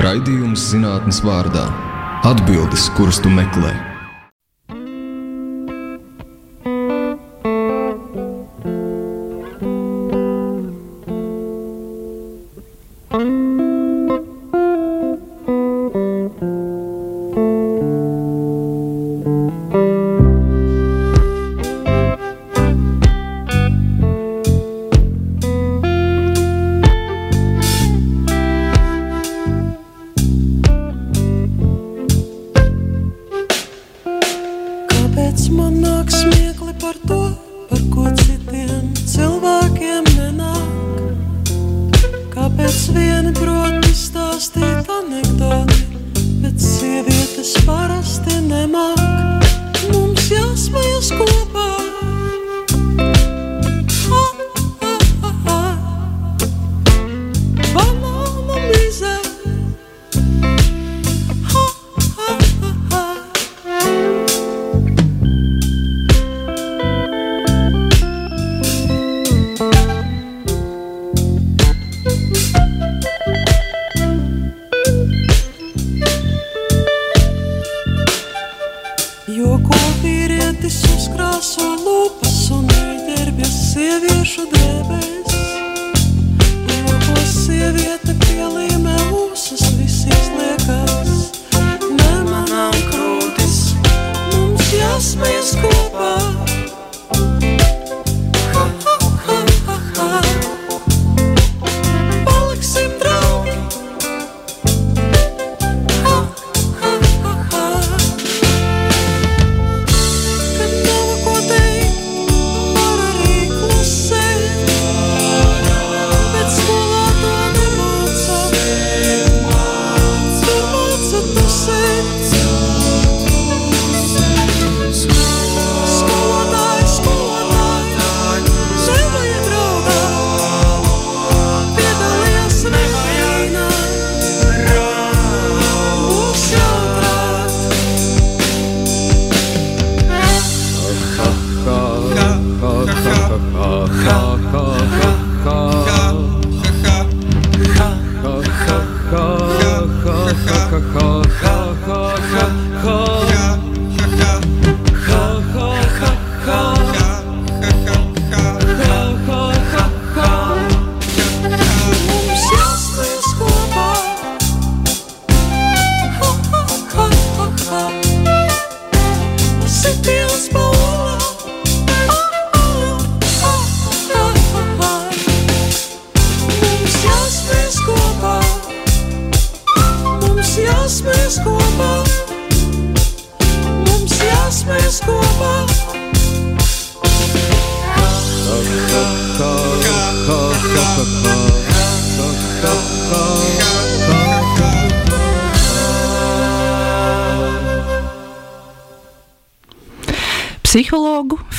Raidījums zinātnes vārdā - atbildes, kuras tu meklē.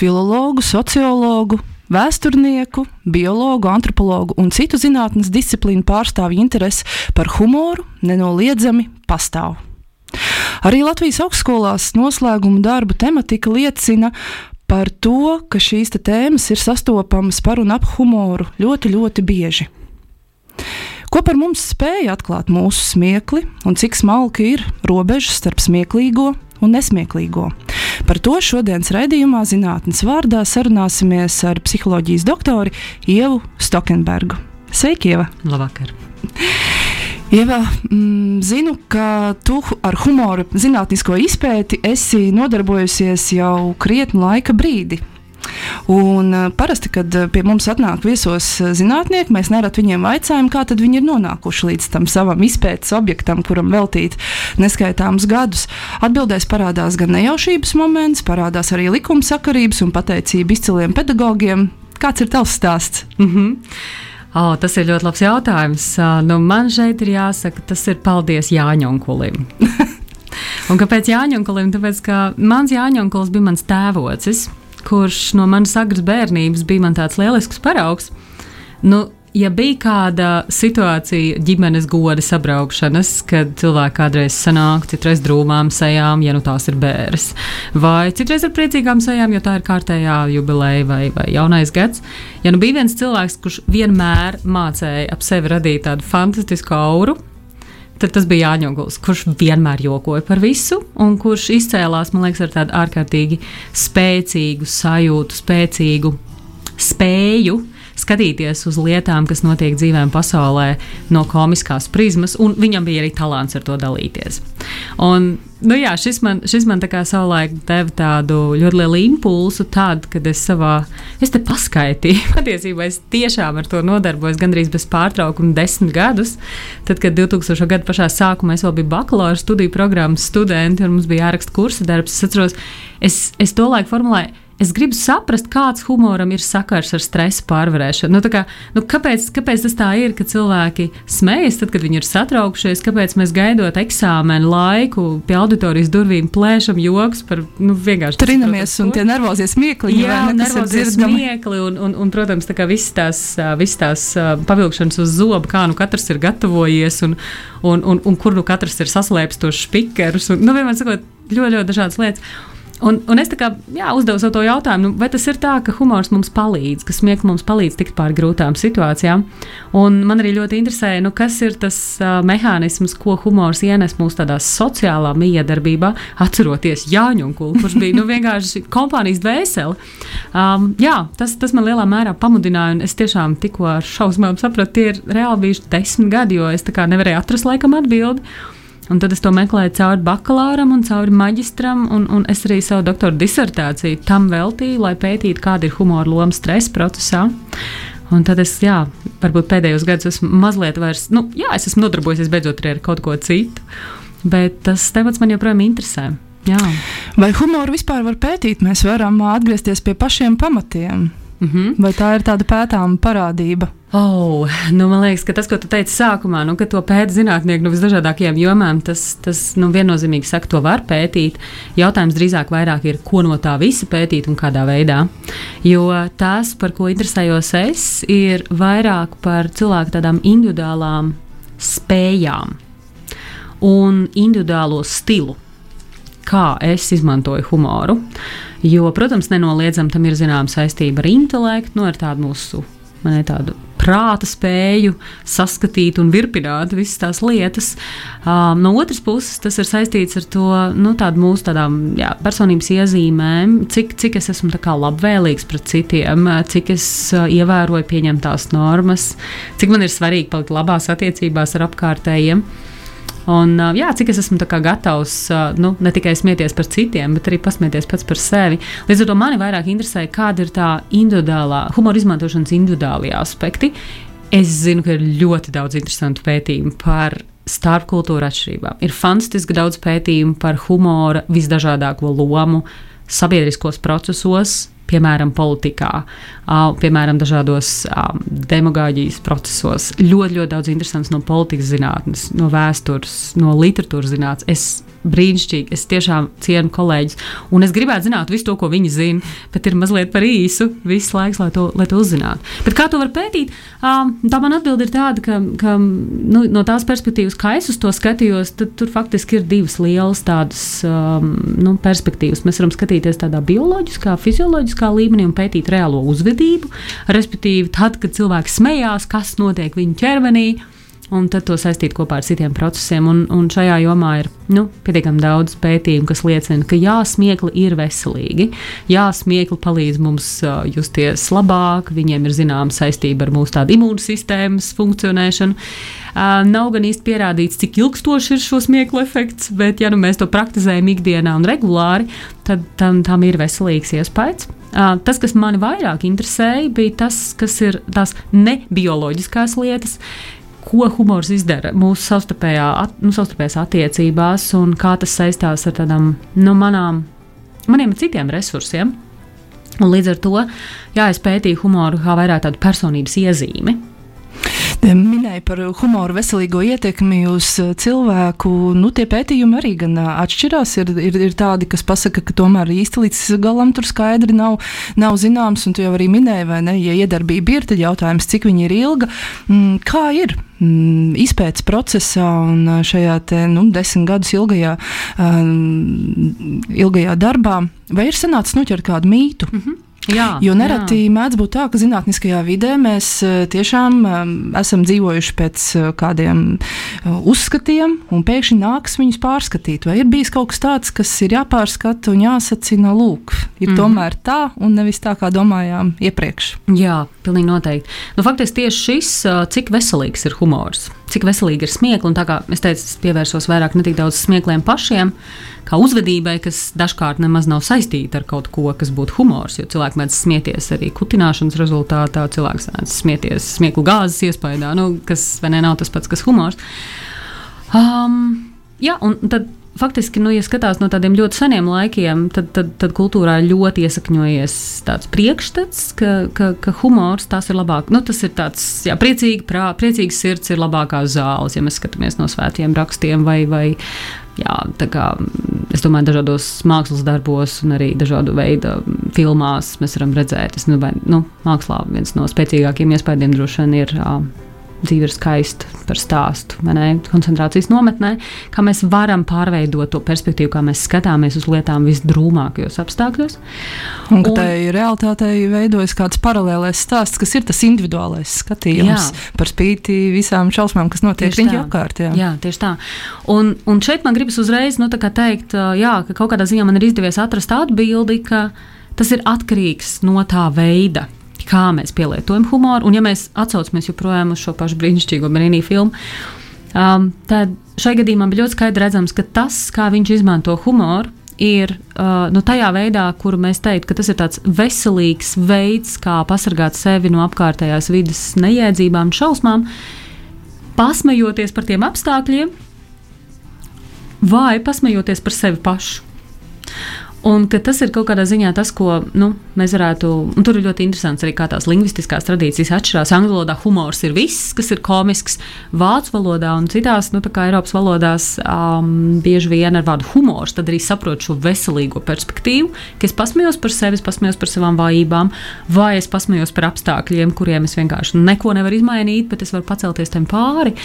Filologu, sociologu, vēsturnieku, biologu, antropologu un citu zinātnes disciplīnu pārstāvju interese par humoru nenoliedzami pastāv. Arī Latvijas augstskolās noslēguma darbu tematika liecina par to, ka šīs tēmas ir sastopamas par un ap humoru ļoti, ļoti bieži. Ko par mums spēja atklāt mūsu smiekli un cik smalka ir robeža starp smieklīgo un nesmieklīgo? Par to šodienas raidījumā zinātnes vārdā sarunāsimies ar psiholoģijas doktoru Ievu Stokenbergu. Sveiki, Ieva! Labvakar! Ieva, mm, zinu, ka tu ar humoru zinātnisko izpēti esi nodarbojusies jau krietnu laika brīdi. Un, uh, parasti, kad uh, pie mums atnāk viesos uh, zinātnieki, mēs nerad viņiem vaicājam, kā tad viņi ir nonākuši līdz tam savam izpētes objektam, kuram veltīt neskaitāmus gadus. Atbildēs parādās gan nejaušības moments, parādās arī likumsakarības un pateicība izciliem pedagogiem. Kāds ir tavs stāsts? Mm -hmm. Oh, tas ir ļoti labs jautājums. Nu, man šeit ir jāsaka, tas ir paldies Jāņonkulim. Un kāpēc Jāņonkulim? Tāpēc, ka mans Jāņonkulis bija mans tēvocis, kurš no manas agras bērnības bija man tāds lielisks paraugs. Nu, ja bija kāda situācija ģimenes goda sabraukšanas, kad cilvēki kādreiz sanāk, citreiz drūmām sejām, ja nu tās ir bērns, vai citreiz ar priecīgām sejām, jo tā ir kārtējā jubileja vai, vai jaunais gads. Ja nu bija viens cilvēks, kurš vienmēr mācīja ap sevi radīt tādu fantastisku auru, tad tas bija Jāņoguls, kurš vienmēr jokoja par visu, un kurš izcēlās, man liekas, ar tādu ārkārtīgi spēcīgu sajūtu, spēcīgu spēju skatīties uz lietām, kas notiek dzīvēm pasaulē no komiskās prizmas, un viņam bija arī talants ar to dalīties. Un, nu jā, šis man, šis man tā kā savulaik deva tādu ļoti lielu impulsu, tad, kad es savā, es te paskaitīju, patiesībā es tiešām ar to nodarbojos gandrīz bez pārtraukuma desmit gadus. Tad, kad 2000. gada pašā sākumā es vēl biju bakalaura studiju programmas studenti un mums bija jāraksta kursa darbs, es atceros, es, es to laiku formulēju Es gribu saprast, kāds humoram ir sakars ar stresa pārvarēšanu. Nu, kā, nu, kāpēc, kāpēc tas tā ir, ka cilvēki smejas, tad, kad viņi ir satraukšies? Kāpēc mēs gaidot eksāmenu laiku pie auditorijas durvīm plēšam joks par nu, vienkārši Trinamies un tie nervozie smiekli. Jā, nervozie smiekli un, un, un, protams, tā kā visas tās, visas tās pavilkšanas uz zobu, kā nu katrs ir gatavojies un, un, un, un kur nu katrs ir saslēpis tos špikerus. Un, nu, vienmēr sakot, ļoti, ļoti dažādas lietas. Un, un es kā, jā, uzdevu sev to jautājumu, nu, vai tas ir tā, ka humors mums palīdz, ka smieklīgi mums palīdz tikt pāri grūtām situācijām. Un man arī ļoti interesē, nu, kas ir tas uh, mehānisms, ko humors ienes mūsu tādā sociālā miedarbībā, atceroties Jāņunkulu, kurš bija nu, vienkārši kompānijas dvēseli. Um, jā, tas, tas man lielā mērā pamudināja, un es tiešām tikko ar šausmām sapratu, tie ir reāli bijuši desmit gadi, jo es nevarēju atrast laikam atbildi. Un tad es to meklēju cauri bakalauram un cauri maģistram, un, un es arī savu doktora disertāciju tam veltīju, lai pētītu, kāda ir humora loma stresa procesā. Un tad es, jā, varbūt pēdējos gados esmu mazliet vairs, nu, jā, es esmu nodarbojies beidzot arī ar kaut ko citu, bet tas temats man joprojām interesē. Jā. Vai humoru vispār var pētīt? Mēs varam atgriezties pie pašiem pamatiem. Mm -hmm. Vai tā ir tāda pētāma parādība? Oh, nu man liekas, ka tas, ko tu teici sākumā, nu, ka to pēta zinātnieki no visdažādākajām jomām, tas, tas nu, viennozīmīgi saka, to var pētīt. Jautājums drīzāk ir, ko no tā visa pētīt un kādā veidā. Jo tas, par ko interesējos es, ir vairāk par cilvēku tādām individuālām spējām un individuālo stilu kā es izmantoju humoru. Jo, protams, nenoliedzami tam ir zināma saistība ar intelektu, no nu, tādu mūsu ne, tādu prāta spēju saskatīt un virpināt visas tās lietas. Um, no otras puses, tas ir saistīts ar to nu, mūsu tādām, jā, personības iezīmēm, cik, cik es esmu labvēlīgs pret citiem, cik es uh, ievēroju pieņemtās normas, cik man ir svarīgi palikt labās attiecībās ar apkārtējiem. Un, jā, cik es esmu gatavs nu, ne tikai smieties par citiem, bet arī pasmieties pats par sevi. Līdz ar to mani vairāk interesē, kāda ir tā individuālā, humora izmantošanas individuālie aspekti. Es zinu, ka ir ļoti daudz interesantu pētījumu par starpkultūra atšķirībām. Ir fantastiski daudz pētījumu par humora visdažādāko lomu sabiedriskos procesos, piemēram, politikā, piemēram, dažādos demagāģijas procesos. Ļoti, ļoti daudz interesants no politikas zinātnes, no vēstures, no literatūras zinātnes. Es brīnišķīgi, es tiešām cienu kolēģus, un es gribētu zināt visu to, ko viņi zina, bet ir mazliet par īsu viss laiks, lai to, lai to uzzinātu. Bet kā to var pētīt? Tā man atbilde ir tāda, ka, ka nu, no tās perspektīvas, kā es uz to skatījos, tad tur faktiski ir divas lielas tādas um, nu, perspektīvas. Mēs varam skatīties tādā bioloģiskā, fizioloģiskā līmenī un pētīt reālo uzvedību. Respektīvi, tad, kad cilvēks smējās, kas notiek viņa ķermenī, un tad to saistīt kopā ar citiem procesiem. Un, un šajā jomā ir nu, pietiekami daudz pētījumu, kas liecina, ka jā, smiekli ir veselīgi. Jā, smiekli palīdz mums justies labāk, viņiem ir zināma saistība ar mūsu imūnsistēmas funkcionēšanu. Nav gan īsti pierādīts, cik ilgstoši ir šo smieklu efekts, bet, ja nu mēs to praktizējam ikdienā un regulāri, tad tam, tam ir veselīgs iespējas. Tas, kas mani vairāk interesēja, bija tas, kas ir tās nebioloģiskās lietas, ko humors izdara mūsu savstarpējā, at, nu, savstarpējās attiecībās un kā tas saistās ar tādām nu, manām, maniem citiem resursiem. Un līdz ar to jā, es pētīju humoru kā vairāk tādu personības iezīmi. Minēja par humoru veselīgo ietekmi uz uh, cilvēku. Nu, tie pētījumi arī gan uh, atšķirās. Ir, ir, ir tādi, kas pasaka, ka tomēr īsti līdz galam tur skaidri nav, nav zināms. Un tu jau arī minēji, vai ne? Ja iedarbība ir, tad jautājums, cik viņa ir ilga. Mm, kā ir? Mm, izpētes procesā un uh, šajā te, nu, desmit gadus ilgajā, um, ilgajā darbā, vai ir sanācis noķert kādu mītu? Mm -hmm Jā, Jo nereti mēdz būt tā, ka zinātniskajā vidē mēs eh, tiešām um, esam dzīvojuši pēc eh, kādiem uh, uzskatiem, un pēkšņi nāks viņus pārskatīt. Vai ir bijis kaut kas tāds, kas ir jāpārskata un jāsacina, lūk, ir mm tomēr tā, un nevis tā, kā domājām iepriekš. Jā, pilnīgi noteikti. Nu, faktiski tieši šis, cik veselīgs ir humors, cik veselīgi ir smiekli. Un tā kā es teicu, es pievērsos vairāk ne tik daudz smiekliem pašiem, kā uzvedībai, kas dažkārt nemaz nav saistīta ar kaut ko, kas būtu humors. Jo cilvēki mēdz smieties arī kutināšanas rezultātā, cilvēks mēdz smieties smieklu gāzes iespējā, nu, kas ne nav tas pats, kas humors. Um, jā, un tad faktiski, nu, ja skatās no tādiem ļoti seniem laikiem, tad, tad, tad kultūrā ļoti iesakņojies tāds priekšstats, ka, ka, ka humors tas ir labāk. Nu, tas ir tāds, jā, priecīgi, prā, priecīgs sirds ir labākās zāles, ja mēs skatāmies no svētiem rakstiem vai, vai jā, tā kā, es domāju, dažādos mākslas darbos un arī dažādu veidu filmās mēs varam redzēt, es, nu, vai, nu, mākslā viens no spēcīgākiem iespējām droši vien ir. ā, dzīve ir skaista par stāstu, ne? Koncentrācijas nometnē, kā mēs varam pārveidot to perspektīvu, kā mēs skatāmies uz lietām visdrūmākajos apstākļos. Un Un- tai realitātei veidojas kāds paralēlais stāsts, kas ir tas individuālais skatījums Jā. par spīti visām šausmām, kas notiek tā. apkārt. Jā. Jā, tieši tā. Un, un šeit man gribas uzreiz nu, tā teikt, jā, ka kaut kādā ziņā man ir izdevies atrast atbildi, ka tas ir atkarīgs no tā veida. Kā mēs pielietojam humoru, un ja mēs atcaucamies joprojām uz šo pašu brīnišķīgo brīnī filmu, um, tad šai gadījumā bija ļoti skaidri redzams, ka tas, kā viņš izmanto humoru, ir uh, nu, tajā veidā, kuru mēs teiktu, ka tas ir tāds veselīgs veids, kā pasargāt sevi no apkārtējās vidas neiedzībām, šausmām, pasmejoties par tiem apstākļiem, vai pasmejoties par sevi pašu. Un tas ir kaut kādā ziņā tas, ko nu, mēs varētu. Tur ir ļoti interesants arī, kā tās lingvistiskās tradīcijas atšķirās. Angļu valodā humors ir viss, kas ir komisks. Vācu valodā un citās nu, Eiropas valodās um, bieži vien ar vārdu humors, arī saprot šo veselīgo perspektīvu, ka es pasmējos par sevi, pasmējos par savām vājībām, vai es pasmējos par apstākļiem, kuriem es vienkārši neko nevaru izmainīt, bet es varu pacelties tam pāri.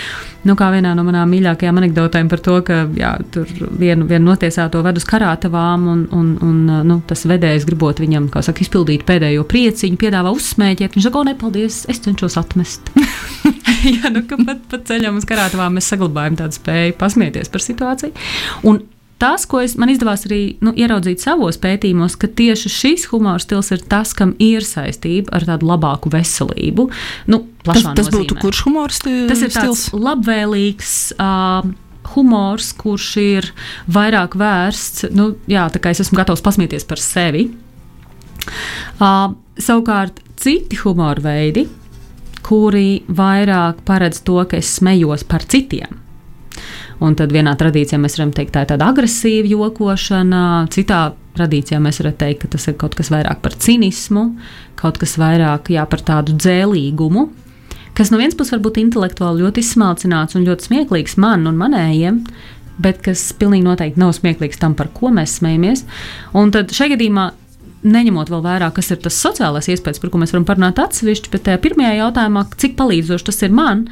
Nu, kā vienā no manām mīļākajām anekdotēm par to, ka jā, tur vienu, vienu notiesāto ved uz karātavām, un, un, un nu, tas vedējs gribot viņam, saka, izpildīt pēdējo prieciņu, piedāvā uzsmēķēt. Viņš saka, o, nepaldies, es cenšos atmest. jā, nu, pat pa ceļam uz karātavām mēs saglabājam tādu spēju pasmieties par situāciju. Un Tas, ko es, man izdevās arī nu, ieraudzīt savos pētījumos, ka tieši šis humora stils ir tas, kam ir saistība ar tādu labāku veselību. Nu, Tas, tas būtu nozīmē. kurš humors? sti- Tas ir stils? tāds labvēlīgs. Uh, Humors, kurš ir vairāk vērsts, nu, jā, tā kā es esmu gatavs pasmieties par sevi. Uh, savukārt, citi humora veidi, kuri vairāk paredz to, ka es smējos par citiem. Un tad vienā tradīcijā mēs varam teikt, tā ir tāda agresīva jokošana, citā tradīcijā mēs varam teikt, ka tas ir kaut kas vairāk par cinismu, kaut kas vairāk jā, par tādu dzēlīgumu, kas no vienas puses var būt intelektuāli ļoti izsmalcināts un ļoti smieklīgs man un manējiem, bet kas pilnīgi noteikti nav smieklīgs tam, par ko mēs smejamies. Un tad šajā gadījumā. Neņemot vēl vērā, kas ir tas sociālais iespējas, par ko mēs varam parunāt atsevišķi, bet tajā pirmajā jautājumā, cik palīdzoši tas ir man,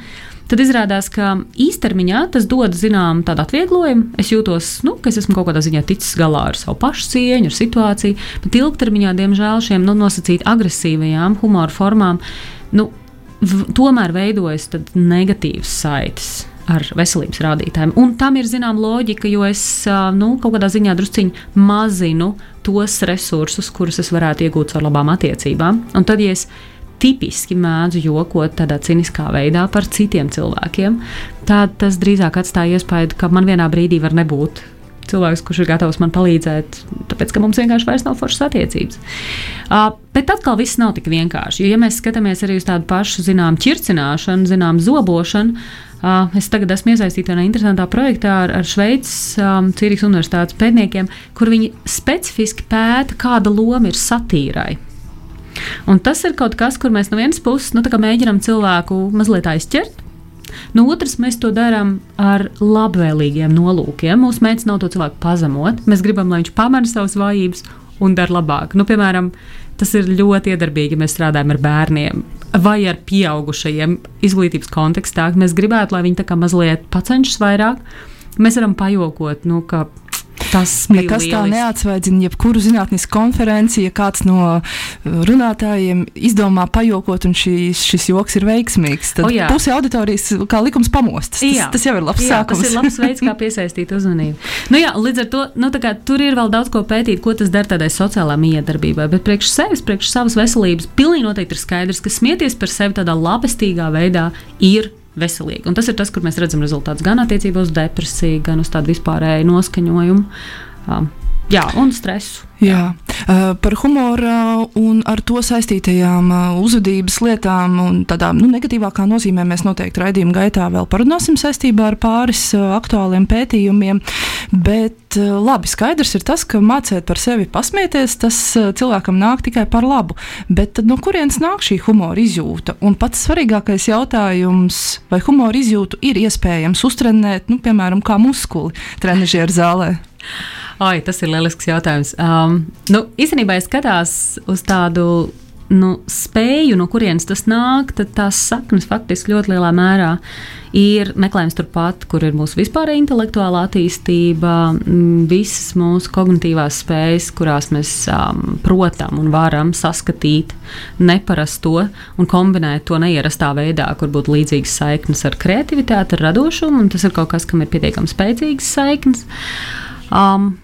tad izrādās, ka īstermiņā tas dod zināmu tādu atvieglojumu. Es jūtos, nu, ka es esmu kaut kādā ziņā ticis galā ar savu pašu cieņu, ar situāciju, bet ilgtermiņā, diemžēl, šiem nu, nosacīt agresīvajām humora formām, nu, tomēr veidojas negatīvas saites. Ar veselības rādītājiem. Un tam ir zināma loģika, jo es nu, kaut kādā ziņā drusciņā mazinu tos resursus, kurus es varētu iegūt ar labām attiecībām. Un tad, ja es tipiski mēdzu jokot tādā ciniskā veidā par citiem cilvēkiem, tad tas drīzāk atstāja iespēju, ka man vienā brīdī var nebūt cilvēks, kurš ir gatavs man palīdzēt, tāpēc ka mums vienkārši vairs nav foršas attiecības. Uh, bet atkal viss nav tik vienkārši. Jo, ja mēs skatāmies arī uz tādu pašu, zinām, ķircināšanu, zinām, zobošanu, uh, es tagad esmu iesaistīta vienā interesantā projektā ar, ar Šveices um, Cīrikas Universitātes pētniekiem, kur viņi specifiski pēta, kāda loma ir satīrai. Un tas ir kaut kas, kur mēs no vienas puses nu, mēģinām cilvēku mazliet aizķert. No otras, mēs to darām ar labvēlīgiem nolūkiem. Mūsu mērķis nav to cilvēku pazemot. Mēs gribam, lai viņš pamana savas vājības un dara labāk. Nu, piemēram, tas ir ļoti iedarbīgi, ja mēs strādājam ar bērniem vai ar pieaugušajiem izglītības kontekstā. Mēs gribētu, lai viņi tā kā mazliet pacenšas vairāk. Mēs varam pajokot, nu, ka Tas bija Nekas tā lieliski. neatsvaidzina jebkuru zinātnisku konferenci, ja kāds no uh, runātājiem izdomā pajokot, un šīs, šis joks ir veiksmīgs. Tad O, jā. puse auditorijas kā likums pamostas. Tas, Jā. tas jau ir labs jā, sākums. Tas ir labs veids, kā piesaistīt uzmanību. Nu, jā, līdz ar to nu, tā kā, tur ir vēl daudz ko pētīt, ko tas dara tādai sociālā miedarbībai. Bet priekš sevis, priekš savas veselības, pilnīgi noteikti ir skaidrs, ka smieties par sevi tādā labestīgā veidā ir. Veselīgi. Un tas ir tas, kur mēs redzam rezultātus gan attiecībā uz depresiju, gan uz tādu vispārēju noskaņojumu. Um, jā, un stresu. Jā, uh, par humoru un ar to saistītajām uh, uzvedības lietām un tādām nu, negatīvākā nozīmē mēs noteikti raidījuma gaitā vēl parunāsim saistībā ar pāris aktuāliem pētījumiem. Bet labi, skaidrs ir tas, ka mācīt par sevi pasmieties, tas cilvēkam nāk tikai par labu. Bet tad no kurienes nāk šī humora izjūta? Un pats svarīgākais jautājums, vai humora izjūtu ir iespējams uztrenēt, nu, piemēram, kā muskuli trenižieru zālē? Ai, tas ir lielisks jautājums. Um, nu, īstenībā, ja skatās uz tādu nu, spēju, no kurienes tas nāk, tad tās saknes faktiski ļoti lielā mērā ir meklējums turpat, kur ir mūsu vispārējā intelektuālā attīstība, visas mūsu kognitīvās spējas, kurās mēs um, protam un varam saskatīt neparasto un kombinēt to neierastā veidā, kur būtu līdzīgas saiknes ar kreativitāti, ar radošumu, un tas ir kaut kas, kam ir pietiekami spēcīgas saiknes. Um,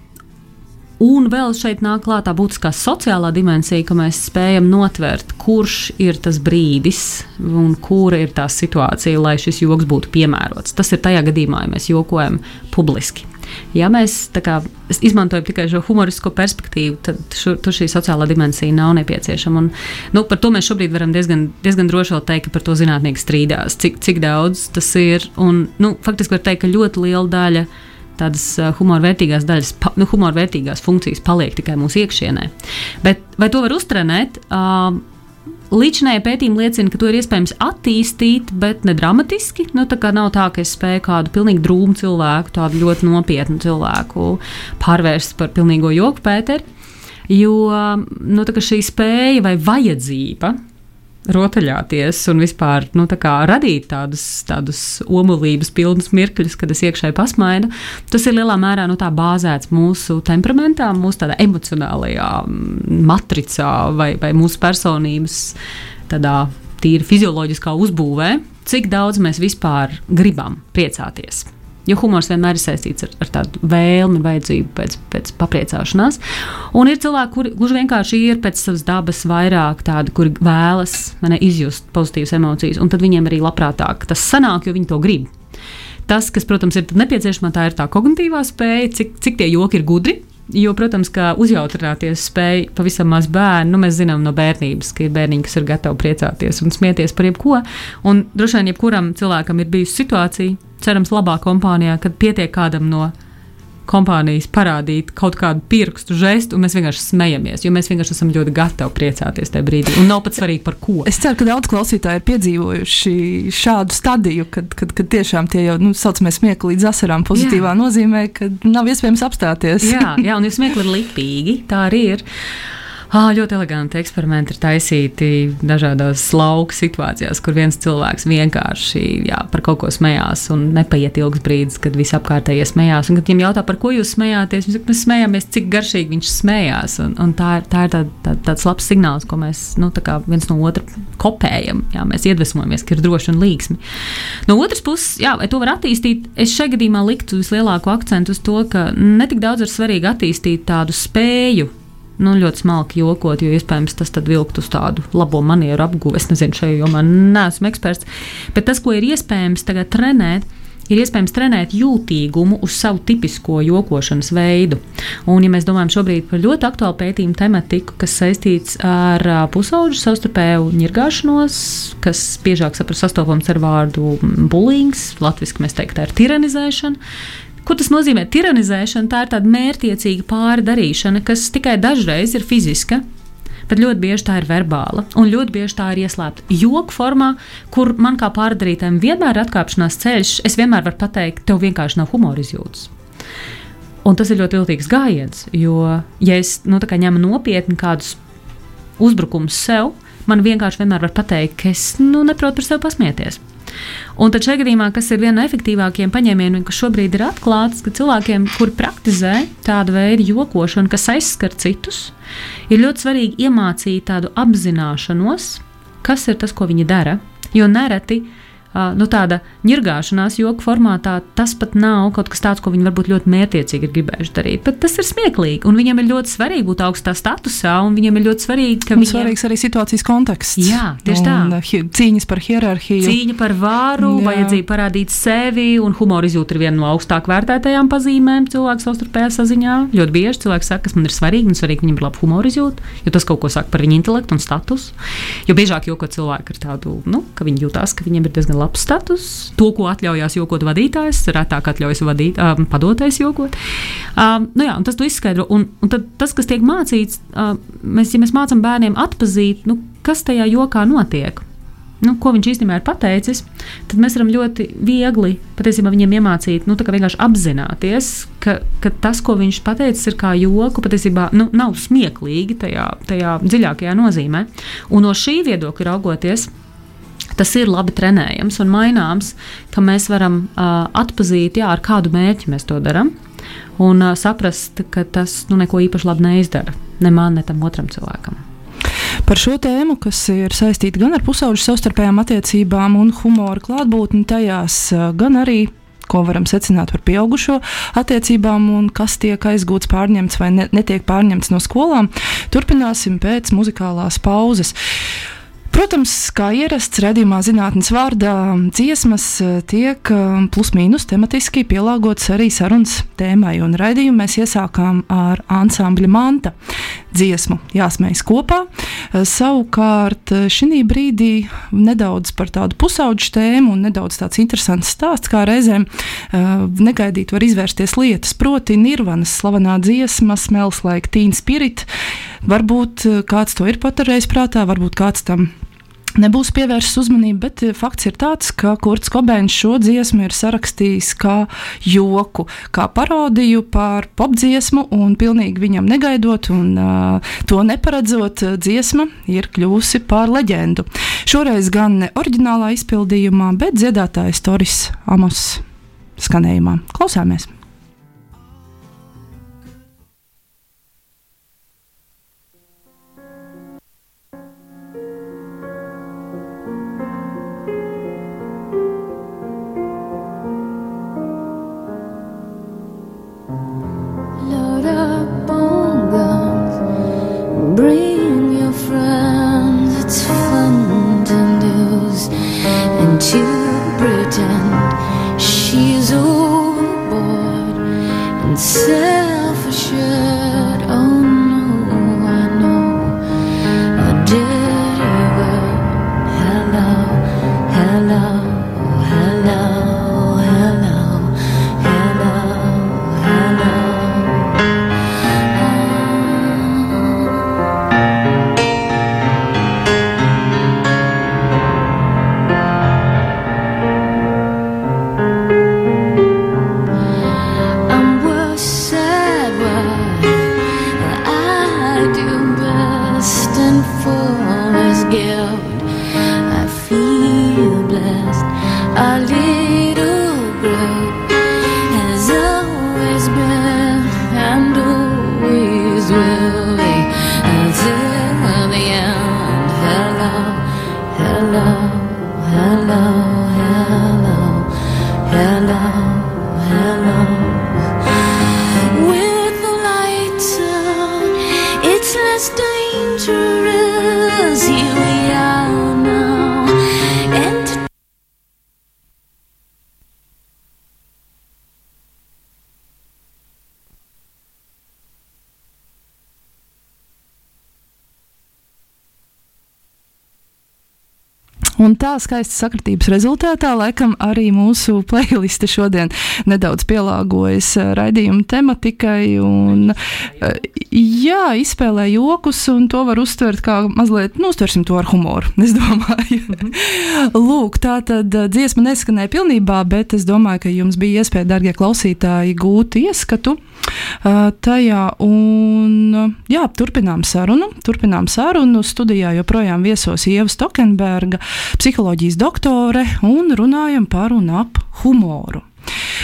Un vēl šeit nāk klāta būtiskā sociālā dimensija, ka mēs spējam notvert, kurš ir tas brīdis un kura ir tā situācija, lai šis joks būtu piemērots. Tas ir tajā gadījumā, ja mēs jokojam publiski. Ja mēs kā, izmantojam tikai šo humorisko perspektīvu, tad šu, tur šī sociālā dimensija nav nepieciešama. Un, nu, par to mēs šobrīd varam diezgan, diezgan droši teikt, ka par to zinātnieki strīdās, cik, cik daudz tas ir. Un, nu, faktiski var teikt, ka ļoti liela daļa tādas uh, humora vērtīgās daļas, pa, nu, humora vērtīgās funkcijas paliek tikai mūsu iekšienē. Bet vai to var uztrenēt? Uh, Līdzinājie pētījumi liecina, ka to ir iespējams attīstīt, bet ne dramatiski. Nu, tā kā nav tā, ka es spēju kādu pilnīgi drūmu cilvēku, tādu ļoti nopietnu cilvēku pārvērst par pilnīgo joku pēteri. Jo nu, šī spēja vai vajadzība rotaļāties un vispār nu, tā radīt tādus, tādus omulības pilnus mirkļus, kad es iekšēji pasmaidu. Tas ir lielā mērā nu, bāzēts mūsu temperamentā, mūsu emocionālajā mm, matricā vai, vai mūsu personības tādā tīri fizioloģiskā uzbūvē, cik daudz mēs vispār gribam priecāties. Jo humors vienmēr ir saistīts ar, ar tādu vēlmi, vajadzību pēc, pēc papriecāšanās. Un ir cilvēki, kuri gluži vienkārši ir pēc savas dabas vairāk tādi, kuri vēlas ne, izjust pozitīvas emocijas, un tad viņiem arī labprātāk tas sanāk, jo viņi to grib. Tas, kas, protams, ir nepieciešama, tā ir tā kognitīvā spēja, cik, cik tie joki ir gudri. Jo, protams, ka uzjautrināties spēja pavisam maz bērnu. Nu, mēs zinām no bērnības, ka ir bērniņi, kas ir gatavi priecāties un smieties par jebko. Un droši vien jebkuram cilvēkam ir bijusi situācija, cerams, labā kompānijā, kad pietiek kādam no kompānijas parādīt kaut kādu pirkstu žestu, un mēs vienkārši smejamies, jo mēs vienkārši esam ļoti gatavi priecāties tajā brīdī. Un nav pat svarīgi par ko. Es ceru, ka daudz klausītāji ir piedzīvojuši šādu stadiju, kad, kad, kad tiešām tie jau nu, saucamie smiekli līdz asarām pozitīvā jā. nozīmē, ka nav iespējams apstāties. jā, jā, un ja smiekli ir lipīgi, tā arī ir. Ah, ļoti eleganti eksperimenti ir taisīti dažādās lauka situācijās, kur viens cilvēks vienkārši jā, par kaut ko smējās, un nepaiet ilgs brīdis, kad visi apkārtējie smējās. Un, kad viņiem jautā, par ko jūs smējāties, viņi saka, mēs smējāmies, cik garšīgi viņš smējās. Un, un tā ir, tā ir tā, tā, tāds labs signāls, ko mēs nu, viens no otra kopējam. Jā, mēs iedvesmojamies, ka ir droši un līgsmi. No otras puses, jā, vai to var attīstīt, es šajā gadījumā liktu vislielāko akcentu uz to, ka netik daudz ir svarīgi attīstīt tādu spēju nu, ļoti smalki jokot, jo iespējams tas vilkt uz tādu labo manieru apgūvi. Es nezinu, šajā jomā neesmu eksperts. Bet tas, ko ir iespējams tagad trenēt, ir iespējams trenēt jūtīgumu uz savu tipisko jokošanas veidu. Un, ja mēs domājam šobrīd par ļoti aktuālu pētījumu tematiku, kas saistīts ar pusauģu savstarpēju ņirgāšanos, kas biežāk sastopams ar vārdu bullying, latviešu mēs teiktu, ir tiranizēšana. Ko tas nozīmē? Tiranizēšana tā ir tāda mērķiecīga pārdarīšana, kas tikai dažreiz ir fiziska, bet ļoti bieži tā ir verbāla un ļoti bieži tā ir ieslēgta joku formā, kur man kā pārdarītājam vienmēr ir atkāpšanās ceļš. Es vienmēr varu pateikt, tev vienkārši nav humora izjūtas. Un tas ir ļoti viltīgs gājiens, jo, ja es nu, ņemu nopietni kādus uzbrukumus sev, man vienkārši vienmēr var pateikt, ka es nu, neprotu par sevi pasmieties. Un tad šajā gadījumā, kas ir viena no efektīvākajiem paņēmieniem, kas šobrīd ir atklāts, ka cilvēkiem, kuri praktizē tādu veidu jokošanu, kas aizskar citus, ir ļoti svarīgi iemācīt tādu apzināšanos, kas ir tas, ko viņi dara. Jo nereti nu, tāda ņirgāšanās joku formātā, tas pat nav kaut kas tāds, ko viņi varbūt ļoti mērķiecīgi ir gribējuši darīt. Bet tas ir smieklīgi, un viņiem ir ļoti svarīgi būt augstā statusā, un viņiem ir ļoti svarīgi, ka Un viņiem svarīgs arī situācijas konteksts. Jā, tieši tā. Un, uh, Cīņas par hierarhiju. Cīņa par vāru, Jā. vajadzība parādīt sevi, un humora izjūta ir viena no augstāk vērtētajām pazīmēm cilvēku savstarpējā saziņā. Ļoti bieži cilvēki saka, kas man ir svarīgi, un svarīgi, ka viņam ir laba humora izjūta, jo tas kaut ko saka par viņu intelektu un statusu. Jo biežāk joko cilvēki ar tādu, nu, ka viņi jūtas, ka viņiem ir diezgan labs status, to, ko atļaujās jokot vadītājs, retāk atļaujas vadīt, um, padotais jokot. Um, nu jā, tas izskaidro. Un, un tas, kas tiek mācīts, uh, mēs, ja mēs mācām bērniem atpazīt, nu, kas tajā jokā notiek nu, ko viņš īstenībā ir pateicis, tad mēs varam ļoti viegli patiesībā viņiem iemācīt, nu, vienkārši apzināties, ka, ka tas, ko viņš pateicis, ir kā joku, patiesībā nu, nav smieklīgi tajā, tajā dziļākajā nozīmē. Un no šī viedokļa raugoties. Tas ir labi trenējams un maināms, ka mēs varam uh, atpazīt, jā, ar kādu mērķi mēs to darām, un uh, saprast, ka tas nu, neko īpaši labi neizdara ne man, ne tam otram cilvēkam. Par šo tēmu, kas ir saistīta gan ar pusauģu savstarpējām attiecībām un humora klātbūtni tajās, gan arī ko varam secināt par pieaugušo attiecībām un kas tiek aizgūts, pārņemts vai ne, netiek pārņemts no skolām. Turpināsim pēc muzikālās pauzes. Protams, kā ierasts redzamā zinātnes vārdā, dziesmas eh, tiek eh, plus-mínus tematiski pielāgotas arī sarunas tēmai. Un raidījumu mēs iesākām ar ansambļa manta dziesmu Jāsmējas kopā. Eh, Savukārt šī brīdī nedaudz par tādu pusauģu tēmu un nedaudz tāds interesants stāsts, kā reizēm negaidīt var izvērsties lietas. Proti, Nirvanas slavenā dziesma Smells like Teen Spirit. Varbūt kāds to ir paturējis prātā, varbūt kāds tam nebūs pievērsts uzmanību, bet eh, fakts ir tāds, ka Kurts Kobēns šo dziesmu ir sarakstījis kā joku, kā parodiju par popdziesmu, un pilnīgi viņam negaidot un uh, to neparedzot, eh, dziesma ir kļuvusi par leģendu. Šoreiz gan ne oriģinālā izpildījumā, bet dziedātājs Toris Amos skanējumā. Klausāmies! And to pretend she's overboard and self-assured. Un tā skaista sakritības rezultātā, laikam, arī mūsu playliste šodien nedaudz pielāgojas eh, raidījuma tematikai. Un, eh, jā, izspēlē jokus, un to var uztvert kā mazliet, nu, uztversim to ar humoru. Es domāju, Lūk, tā tad eh, dziesma neskanēja pilnībā, bet es domāju, ka jums bija iespēja, darbie klausītāji, gūt ieskatu tajā. Un, jā, turpinām sarunu. Turpinām sarunu. Studijā joprojām viesos Ieva Stokenberga. Psiholoģijas doktore, un runājam par un ap humoru.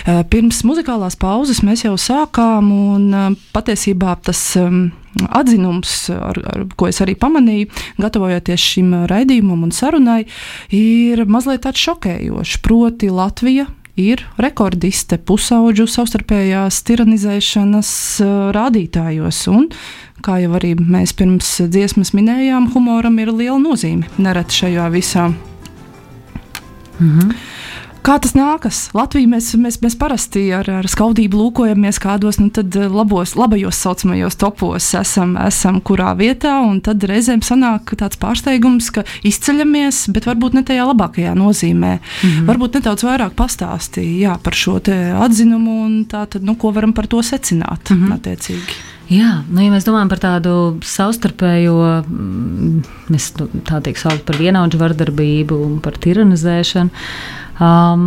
Eh, Pirms muzikālās pauzes mēs jau sākām, un eh, patiesībā tas um, atzinums, ar, ar, ko es arī pamanīju, gatavojoties šim raidījumam un sarunai, ir mazliet tāds šokējošs. Proti, Latvija ir rekordiste pusauģu savstarpējās tiranizēšanas uh, rādītājos. Un, kā jau arī mēs pirms dziesmas minējām, humoram ir liela nozīme nereti šajā visā. Mhm. Kā tas nākas? Latvijā mēs, mēs, mēs parasti ar, ar skaudību lūkojamies kādos nu, eh, labos, labajos saucamajos topos, esam, esam kurā vietā, un tad reizēm sanāk tāds pārsteigums, ka izceļamies, bet varbūt ne tajā labākajā nozīmē. Mm -hmm. Varbūt nedaudz vairāk pastāstīja par šo atzinumu un tā, tad, nu, ko varam par to secināt. Mm -hmm. attiecīgi. Jā, nu, ja mēs domājam par tādu savstarpējo, mm, mēs nu, tā tiek saukt par vienaudžu vardarbību un par tiranizēšanu, um,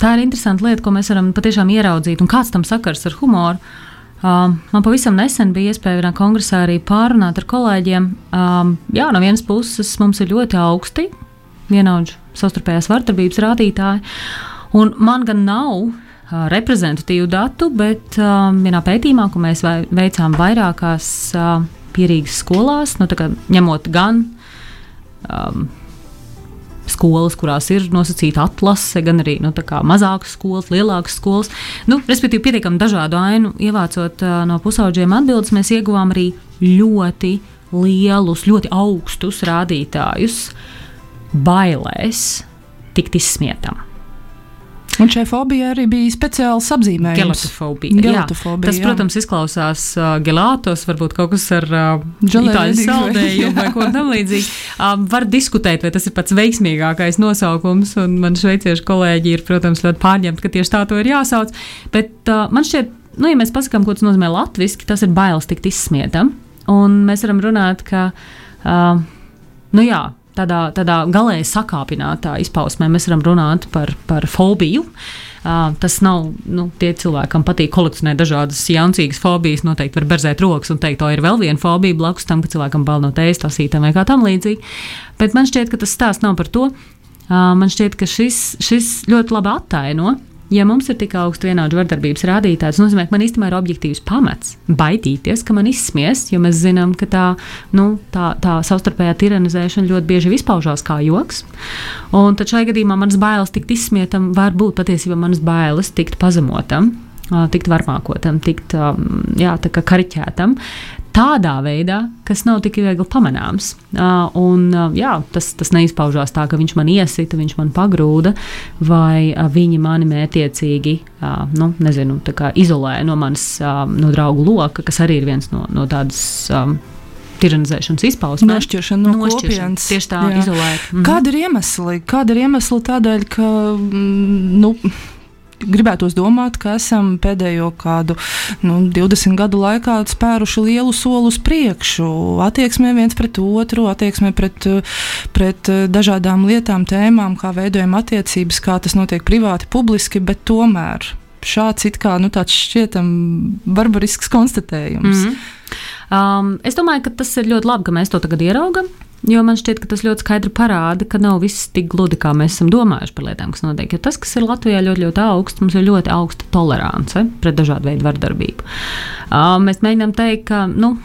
tā ir interesanta lieta, ko mēs varam patiešām ieraudzīt, un kāds tam sakars ar humoru. Um, man pavisam nesen bija iespēja vienā kongresā arī pārunāt ar kolēģiem. Um, jā, no vienas puses mums ir ļoti augsti vienaudžu savstarpējās vardarbības rādītāji, un man gan nav reprezentatīvu datu, bet vienā pētījumā, ko mēs veicām vairākās pierīgas skolās, nu, ņemot gan um, skolas, kurās ir nosacīta atlase, gan arī nu, mazākas skolas, lielākas skolas. Nu, respektīvi, pietiekami dažādu ainu ievācot uh, no pusauģiem atbildes, mēs ieguvām arī ļoti lielus, ļoti augstus rādītājus bailēs tikt izsmietam. Un šai fobijai arī bija speciāls apzīmējums. Gelatofobija. Gelatofobija, Tas, jā. protams, izklausās uh, gelātos, varbūt kaut kas ar uh, itāļu saldējumu vai ko tamlīdzīgu. Um, var diskutēt, vai tas ir pats veiksmīgākais nosaukums, un man šveiciešu kolēģi ir, protams, ļoti pārņemti, ka tieši tā to ir jāsauc. Bet uh, man šķiet, nu, ja mēs pasakām, ko tas nozīmē latviski, tas ir bailes tikt izsmietam. Un mēs varam runāt, ka, uh, nu jā, tādā, tādā galēji sakāpinātā izpausmē mēs varam runāt par, par fobiju. Uh, tas nav nu, tie cilvēki, kam patīk kolekcionēt dažādas jauncīgas fobijas. Noteikti var berzēt rokas un teikt, to ir vēl viena fobija blakus tam, ka cilvēkam bail no tējas, tasītām vai kā tam līdzīgi. Bet man šķiet, ka tas stāsts nav par to. Uh, man šķiet, ka šis, šis ļoti labi attaino. Ja mums ir tik augsts vienādu vardarbības rādītājs, tas nozīmē, ka man īstenībā ir objektīvs pamats baidīties, ka man izsmies, jo mēs zinām, ka tā, nu, tā, tā savstarpējā tiranizēšana ļoti bieži izpaužās kā joks. Un tad šajā gadījumā manas bailes tikt izsmietam var būt patiesībā manas bailes tikt pazemotam. Tikt varmākotam, tikt jā, kariķētam, tādā veidā, kas nav tik viegli pamanāms. Ā, Un, ā, jā, tas, tas neizpaužās tā, ka viņš man iesita, viņš man pagrūda, vai ā, viņi mani mētiecīgi ā, nu, nezinu, izolē no manas ā, no draugu loka, kas arī ir viens no, no tādas. ā, Tiranizēšanas izpausmēm. Nošķiršana no kopienas. Tieši tā, Jā. izolēt. Mhm. Kāda ir iemesli? Kāda ir iemesli tādēļ, ka mm, nu, gribētos domāt, ka esam pēdējo kādu nu, 20 gadu laikā spēruši lielu soli uz priekšu, attieksmē viens pret otru, attieksmē pret, pret dažādām lietām, tēmām, kā veidojam attiecības, kā tas notiek privāti, publiski, bet tomēr. Šāds it kā nu, šķietam barbarisks konstatējums. Mm Mhm. Um, es domāju, ka tas ir ļoti labi, ka mēs to tagad ieraugam. Jo man šķiet, ka tas ļoti skaidri parāda, ka nav viss tik gludi, kā mēs esam domājuši par lietām, kas notiek. Jo tas, kas ir Latvijā ļoti, ļoti augsts, mums ir ļoti augsta tolerance pret dažādu veidu vardarbību. Uh, mēs mēģinām teikt, ka. Nu,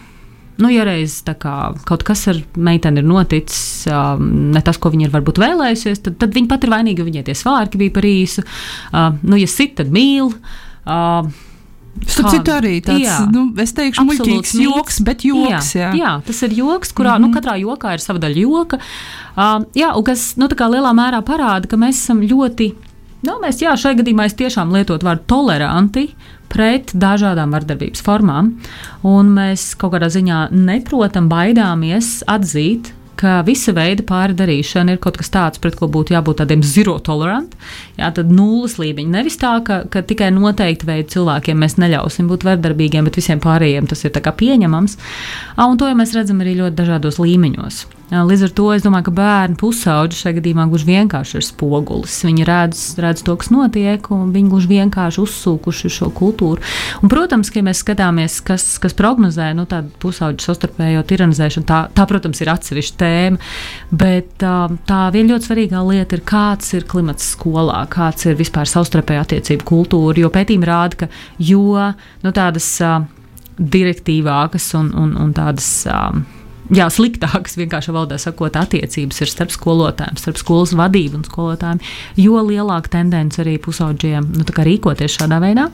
Nu, ja reiz kā, kaut kas ar meiteni ir noticis, um, ne tas, ko viņa ir varbūt vēlējusies, tad, tad viņa pat ir vainīga, viņai tie svārki bija par īsu. Uh, nu, ja sit, tad mīl. Uh, Starp citu, arī tāds, nu, es teikšu, muļķīgs mīts. joks, bet joks. Jā, jā, jā, tas ir joks, kurā mm -hmm. nu, katrā jokā ir sava daļa joka. Uh, jā, un kas nu, lielā mērā parāda, ka mēs esam ļoti. Nu, mēs jā, šajā gadījumā es tiešām lietotu vārdu toleranti pret dažādām vardarbības formām. Un mēs kaut kādā ziņā neprotam, baidāmies atzīt, ka visa veida pārdarīšana ir kaut kas tāds, pret ko būtu jābūt tādiem zero tolerant. Jā, tad nulles līmeņi. Nevis tā, ka, ka tikai noteikti veidu cilvēkiem mēs neļausim būt vardarbīgiem, bet visiem pārējiem tas ir pieņemams. Un to jau mēs redzam arī ļoti dažādos līmeņos. Jā, Līdz ar to es domāju, ka bērnu pusauģi šajā gadījumā gluži vienkārši ir spogulis. Viņi redz, redz to, kas notiek, un viņi gluži vienkārši uzsūkuši šo kultūru. Un, protams, ka ja mēs skatāmies, kas, kas prognozē nu, tādu pusauģu sastarpējo tiranizēšanu, tā, tā, protams, ir atsevišķa tēma. Bet uh, tā viena ļoti svarīga lieta ir, kāds ir klimats skolā, kāds ir vispār savstarpēja attiecību kultūra. Jo pētījumi rāda, ka jo nu, tādas uh, direktīvākas un, un, un tādas. Uh, jā, sliktākas, vienkārši valodā sakot, attiecības ir starp skolotājiem, starp skolas vadību un skolotājiem, jo lielāka tendence arī pusauģiem nu, rīkoties šādā veidā.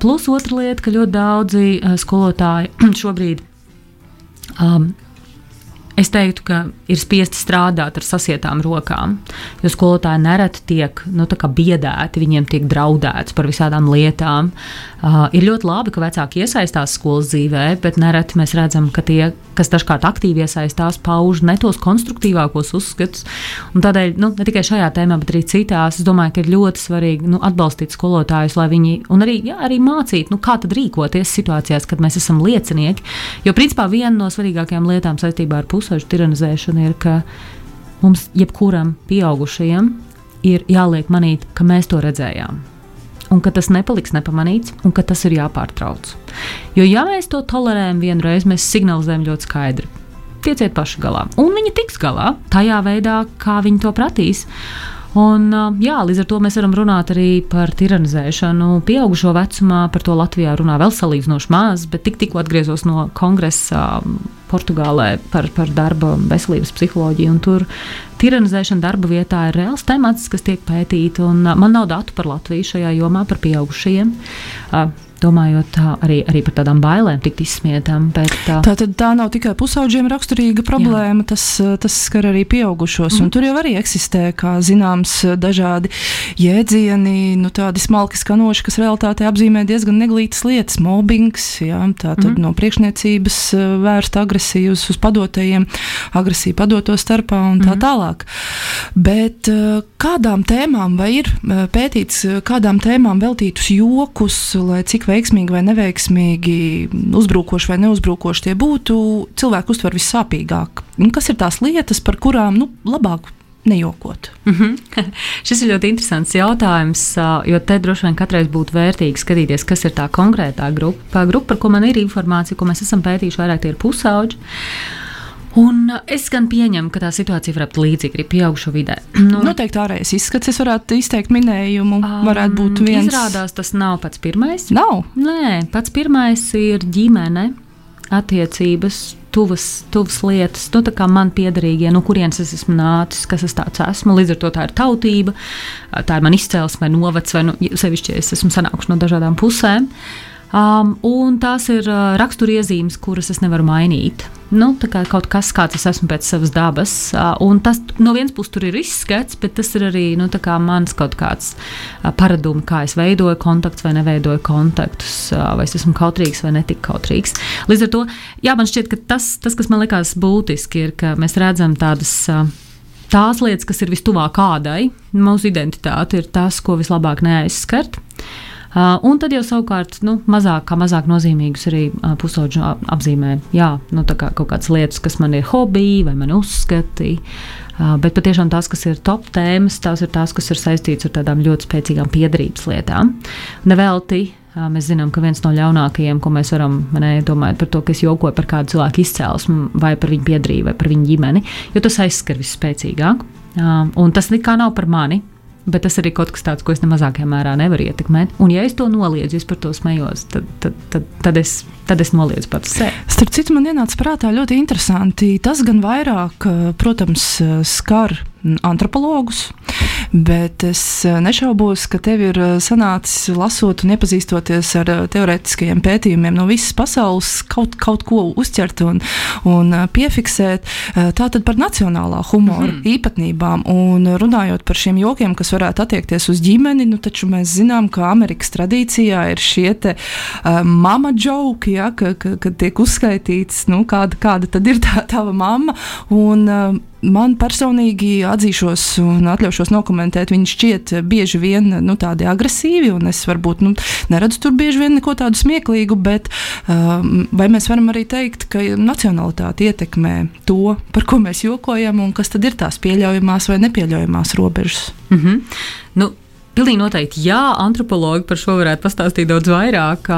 Plus otra lieta, ka ļoti daudzi skolotāji šobrīd. Um, Es teiktu, ka ir spiesti strādāt ar sasietām rokām, jo skolotāji nereti tiek nu, biedēti, viņiem tiek draudēts par visādām lietām. Uh, ir ļoti labi, ka vecāki iesaistās skolas dzīvē, bet nereti mēs redzam, ka tie, kas dažkārt aktīvi iesaistās, pauž ne tos konstruktīvākos uzskatus. Un tādēļ nu, ne tikai šajā tēmā, bet arī citās, es domāju, ka ir ļoti svarīgi nu, atbalstīt skolotājus, lai viņi arī, jā, arī mācītu, nu, kā rīkoties situācijās, kad mēs esam liecinieki. Jo principā viena no svarīgākajām lietām saistībā ar pusauģu tiranizēšanu ir, ka mums, jebkuram pieaugušajam, ir jāliek manīt, ka mēs to redzējām. Un ka tas nepaliks nepamanīts, un ka tas ir jāpārtrauc. Jo, ja mēs to tolerējam vienreiz, mēs signalizējam ļoti skaidri. Tieciet paši galā. Un viņi tiks galā tajā veidā, kā viņi to prasīs. Un, ā, jā, līdz ar to mēs varam runāt arī par tiranizēšanu. Pieaugušo vecumā par to Latvijā runā vēl salīdzinoši maz, bet tik, tikko atgriezos no kongresa ā, Portugālē par, par darba, veselības psiholoģiju. Tur tiranizēšana darba vietā ir reāls temats, kas tiek pētīts. Man nav datu par Latviju šajā jomā, par pieaugušajiem. ā, Domājot ā, arī, arī par tādām bailēm, tikt izsmietam. Bet, Tā tad tā nav tikai pusauģiem raksturīga problēma, tas, tas skar arī pieaugušos. Mm. Tur jau arī eksistē, kā zināms, dažādi jēdzieni, nu, tādi smalki skanoši, kas realitātē apzīmē diezgan neglītas lietas. Mobbings, jā, tā tad mm. no priekšniecības eh, vērsta agresija uz, uz padotajiem, agresija padoto starpā un tā mm. tālāk. Bet eh, kādām tēmām vai ir eh, pētīts, kādām tēmām veltītus jokus, lai cik veiksmīgi vai neveiksmīgi, uzbrukoši vai neuzbrukoši tie būtu, cilvēku uztver vissāpīgāk. Un Kas ir tās lietas, par kurām nu, labāk nejokot? Mm -hmm. Šis ir ļoti interesants jautājums, jo te droši vien katrai būtu vērtīgi skatīties, kas ir tā konkrētā grupa. Grupa, par ko man ir informācija, ko mēs esam pētījuši, vairāk tie ir pusauģi. Un es gan pieņemu, ka tā situācija varētu būt līdzīga arī pieaugušo vidē. Nu, Noteikti ārējais izskats, es varētu izteikt minējumu, varētu būt viens. Izrādās, tas nav pats pirmais. Nav. Nē, pats pirmais ir ģimene, attiecības, tuvas, tuvas lietas, nu, kā man piederīgie, no kurienes es esmu nācis, kas es tāds esmu. Līdz ar to tā ir tautība, tā ir mana izcelsme, vai novacs, vai nu, sevišķi es esmu sanākuši no dažādām pusēm. Um, un tās ir uh, raksturiezīmes, kuras es nevaru mainīt. Nu, kā kaut kas, kāds es esmu pēc savas dabas. Uh, tas no vienas puses tur ir izskats, bet tas ir arī nu, kā mans kaut kāds uh, paradums, kā es veidoju kontaktus vai neveidoju kontaktus, uh, vai es esmu kautrīgs vai netik kautrīgs. Līdz ar to, jā, man šķiet, ka tas, tas kas man likās būtiski, ir, ka mēs redzam tādas. Uh, Tās lietas, kas ir vistuvāk kādai, mūsu identitāte, ir tas, ko vislabāk neaizskart. Uh, un tad jau savukārt nu, mazāk, kā mazāk nozīmīgus arī uh, pusauģu ap- apzīmē. Jā, nu, kā kaut kādas lietas, kas man ir hobiji vai man uzskati. Uh, bet patiešām tās, kas ir top tēmas, tās ir tās, kas ir saistītas ar tādām ļoti spēcīgām piedarības lietām. Nevelti uh, mēs zinām, ka viens no ļaunākajiem, ko mēs varam ne, domāt par to, ka es jokoju par kādu cilvēku izcelsmi, vai par viņu piedarību, vai par viņu ģimeni, jo tas aizskar visspēcīgāk. Uh, un tas nekā nav par mani. Bet tas arī kaut kas tāds, ko es nemazākajā mērā nevaru ietekmēt. Un, ja es to noliedzu, es par to smējos, tad, tad, tad, tad, es, tad es noliedzu pats sevi. Starp citu, man ienāca prātā ļoti interesanti. Tas gan vairāk, eh, protams, eh, skar antropologus, bet es eh, nešaubos, ka tev ir eh, sanācis lasot un iepazīstoties ar eh, teorētiskajiem pētījumiem no visas pasaules, kaut, kaut ko uzķert un, un piefiksēt. Tātad par nacionālā humora mm. īpatnībām un runājot par šiem jokiem, kas varētu attiekties uz ģimeni, nu taču mēs zinām, ka Amerikas tradīcijā ir šie te uh, mama joki, ja, ka, ka, kad tiek uzskaitīts, nu, kāda, kāda tad ir tā tava mamma. Un, uh, man personīgi atzīšos un atļaušos nokomentēt, viņi šķiet bieži vien nu, tādi agresīvi, un es varbūt nu, neredzu tur bieži vien neko tādu smieklīgu, bet um, vai mēs varam arī teikt, ka nacionalitāte ietekmē to, par ko mēs jokojam, un kas tad ir tās pieļaujamās vai nepieļaujamās robežas? Mm -hmm. nu, Pilnīgi noteikti, jā, antropologi par šo varētu pastāstīt daudz vairāk.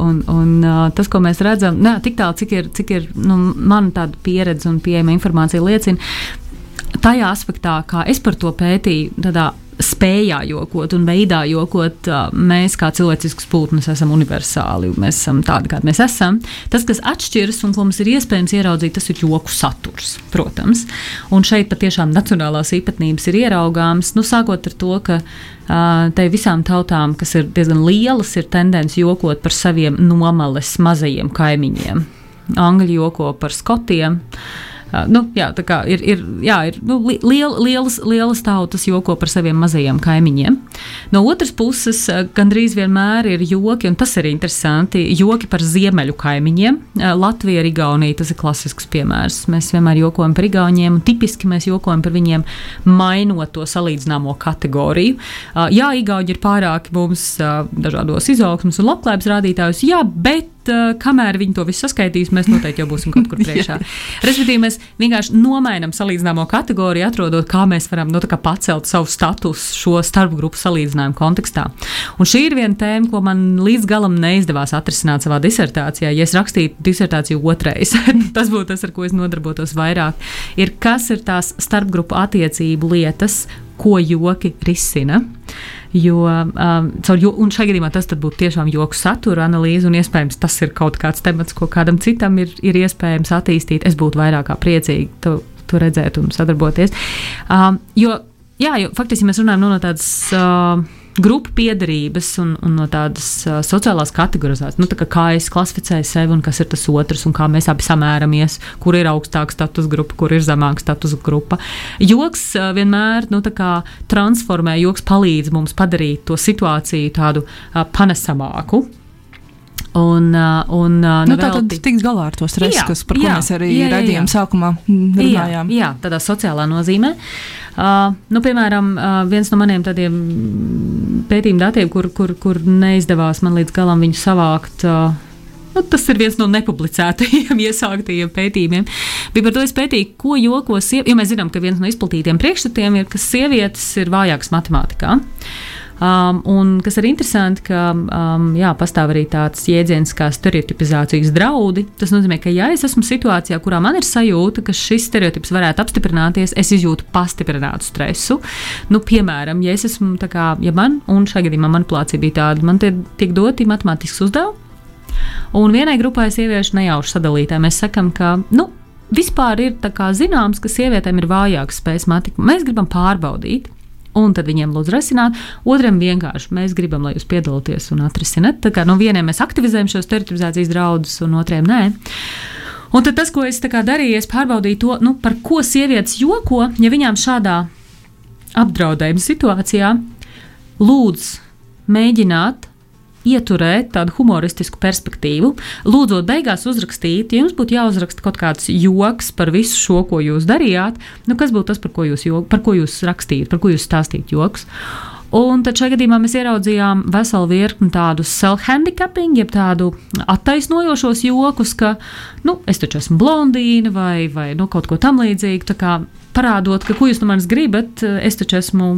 Un, un tas, ko mēs redzam, nē, tik tālu, cik ir, cik ir nu, mana tāda pieredze un pieejama informācija, liecina, tajā aspektā, kā es par to pētīju, tādā spējā jokot un veidā jokot, mēs kā cilvēcisks pūtnes esam universāli. Mēs esam tādi, kādi mēs esam. Tas, kas atšķiras un ko mums ir iespējams ieraudzīt, tas ir joku saturs, protams. Un šeit patiešām nacionālās īpatnības ir ieraugāmas, nu, sākot ar to, ka te visām tautām, kas ir diezgan lielas, ir tendence jokot par saviem nomales mazajiem kaimiņiem. Angļi joko par skotiem. Uh, nu, jā, ir, ir, jā, ir nu, li- liel, lielas, lielas tautas joko par saviem mazajiem kaimiņiem. No otras puses, uh, gandrīz vienmēr ir joki, un tas ir interesanti, joki par ziemeļu kaimiņiem. Uh, Latvija, Igaunija, tas ir klasisks piemērs. Mēs vienmēr jokojam par Igauniem, un tipiski mēs jokojam par viņiem, mainot to salīdzināmo kategoriju. Uh, Jā, Igauni ir pārāki mums dažādos izaugsmus un labklājības rādītājus, jā, bet uh, kamēr viņi to visu saskaitīs, mēs noteikti jau būsim kaut kur priekšā. Respektīvi, mēs vienkārši nomainām salīdzināmo kategoriju, atrodot, kā mēs varam nu, kā pacelt savu statusu šo starpgrupu salīdzinājumu kontekstā. Un šī ir viena tēma, ko man līdz galam neizdevās atrisināt savā disertācijā. Ja es rakstītu disertāciju otrais, tas būtu tas, ar ko es nodarbotos vairāk. Ir kas ir tās starpgrupu attiecību lietas, ko joki risina. Jo, um, jo, un šajā gadījumā tas būtu tiešām joku satura analīze, un iespējams tas ir kaut kāds temats, ko kādam citam ir, ir iespējams attīstīt. Es būtu vairāk kā priecīgi to, to redzēt un sadarboties. Um, jo, jā, jo faktiski mēs runājam no, no tādas. Uh, Grupu piedarības un, un no tādas uh, sociālās kategorizācijas, nu, tā kā, kā es klasificēju sevi un kas ir tas otrs, un kā mēs abi samēramies, kur ir augstāka status grupa, kur ir zemāka status grupa. Joks uh, vienmēr nu, kā transformē, joks palīdz mums padarīt to situāciju tādu uh, panesamāku. Un, uh, un, uh, Nu, tā tad nevelti- tiks galā ar to stresu, Jā, kas, par ko jā, mēs arī jā, jā, jā. redzējām sākumā mm, runājām. Jā, jā, tādā sociālā nozīmē. Uh, nu, piemēram, uh, viens no maniem tādiem pētījuma datiem, kur, kur, kur neizdevās man līdz galam viņu savākt. Uh, Nu, tas ir viens no nepublicētajiem, iesāktajiem pētījumiem. Bija par to, pētīju, ko joko sievietes, jo mēs zinām, ka viens no izplatītiem priekšstatiem ir, ka sievietes ir vājākas matemātikā. Um, un kas ir interesanti, ka um, jā, pastāv arī tāds jēdziens kā stereotipizācijas draudi. Tas nozīmē, ka, ja es esmu situācijā, kurā man ir sajūta, ka šis stereotips varētu apstiprināties, es izjūtu pastiprinātu stresu. Nu, piemēram, ja es esmu, tā kā, ja man, un šajā gadījumā manipulācija bija tāda, man tie tiek doti matemātiski uzdevumi. Un vienai grupai sieviešu nejauši sadalītē mēs sakām, ka nu, vispār ir zināms, ka sievietēm ir vājākas spējas matemātikā. Mēs gribam pārbaudīt. Un tad viņiem lūdzu risināt, otram vienkārši mēs gribam, lai jūs piedalāties un atrisināt. Tā kā no vieniem mēs aktivizējam šos stereotipizācijas draudus, un otriem nē. Un tad tas, ko es darīju, es pārbaudīju to, nu, par ko sievietes joko, ja viņām šādā apdraudējuma situācijā lūdz mēģināt ieturēt tādu humoristisku perspektīvu. Lūdzot, beigās uzrakstīt, ja jums būtu jāuzraksta kaut kāds joks par visu šo, ko jūs darījāt, nu kas būtu tas, par ko jūs, jok, par ko jūs rakstītu, par ko jūs stāstītu joks. Un tad šajā gadījumā mēs ieraudzījām veselu virkni tādu self-handicapping, jeb tādu attaisnojošos jokus, ka, nu, es taču esmu blondīna vai, vai nu, kaut ko tamlīdzīgu. Parādot, ka, ko jūs no manis gribat, es taču esmu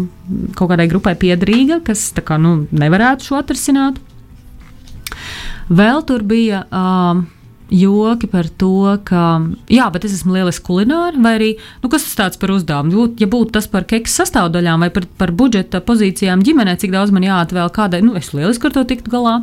kaut kādai grupai piederīga, kas kā, nu, nevarētu šo atrisināt. Vēl tur bija um, joki par to, ka, jā, bet es esmu lieliski kulināri, vai arī, nu, kas tas tāds par uzdevumu? Ja būtu tas par keksa sastāvdaļām vai par, par budžeta pozīcijām ģimenē, cik daudz man jāatvēl kādai, nu, es lieliski ar to tiktu galā.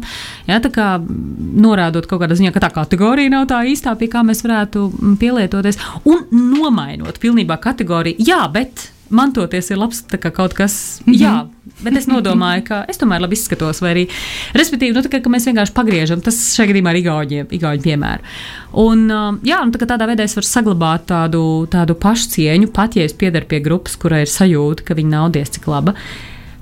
Jā, tā kā norādot kaut kādā ziņā, ka tā kategorija nav tā īstā, pie kā mēs varētu pielietoties, un nomainot pilnībā kategoriju, jā, bet mantoties ir labs kā kaut kas, mm -hmm. jā. Bet es nodomāju, ka es tomēr labi izskatos, arī, respektīvi, nu, kā, mēs vienkārši pagriežam, tas šajā gadījumā ir igauņiem, igauņu piemēra. Un, um, jā, un tā tādā veidā es varu saglabāt tādu, tādu pašcieņu, pat ja es piedaru pie grupas, kurai ir sajūta, ka viņa nav diez cik laba.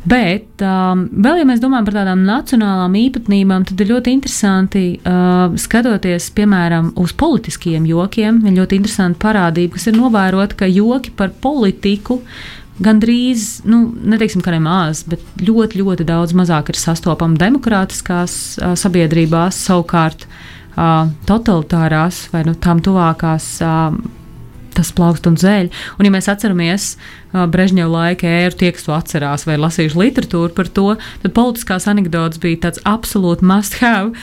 Bet um, vēl, ja mēs domājam par tādām nacionālām īpatnībām, tad ir ļoti interesanti uh, skatoties, piemēram, uz politiskiem jokiem. Ir ļoti interesanti parādība, kas ir novērota, ka joki par politiku gandrīz, nu, neteiksim, ka nemaz, bet ļoti, ļoti daudz mazāk ir sastopama demokrātiskās uh, sabiedrībās, savukārt uh, totalitārās vai nu, tām tuvākās. Uh, Tas plaukst un zēļ. Un, ja mēs atceramies Brežņeva laika ēru, tie, kas to atcerās vai lasījuši literatūru par to, tad politiskās anekdotas bija tāds absolūti must have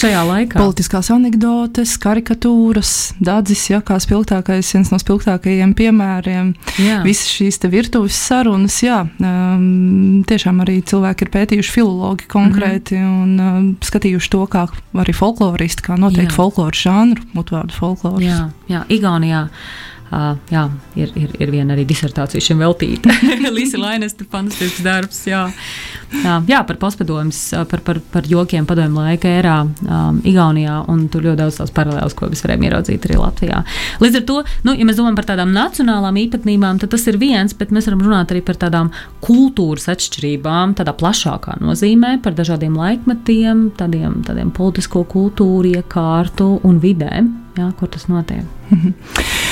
šajā laikā. Politiskās anekdotes, karikatūras, dadzis, ja, kā spilgtākais, viens no spilgtākajiem piemēriem. Jā. Visas šīs virtuves sarunas, jā, um, tiešām arī cilvēki ir pētījuši filologi konkrēti mm -hmm. un um, skatījuši to, kā arī folkloristi, kā noteikti folkloru žanru, mutvārdu folkloru. Jā, jā Igaunijā. Uh, jā, ir, ir, ir viena arī disertācija šim veltīta. Līsa Lainesta fantastisks darbs. Jā, jā, jā par postpadomus, par, par, par jokiem padomu laika ērā um, Igaunijā, un tur ļoti daudz tās paralēlas, ko mēs varējām ieraudzīt arī Latvijā. Līdz ar to, nu, ja mēs domājam par tādām nacionālām īpatnībām, tad tas ir viens, bet mēs varam runāt arī par tādām kultūras atšķirībām, tādā plašākā nozīmē, par dažādiem laikmetiem, tādiem, tādiem politisko kultūru, iekārtu un vidēm, jā, kur tas notiek.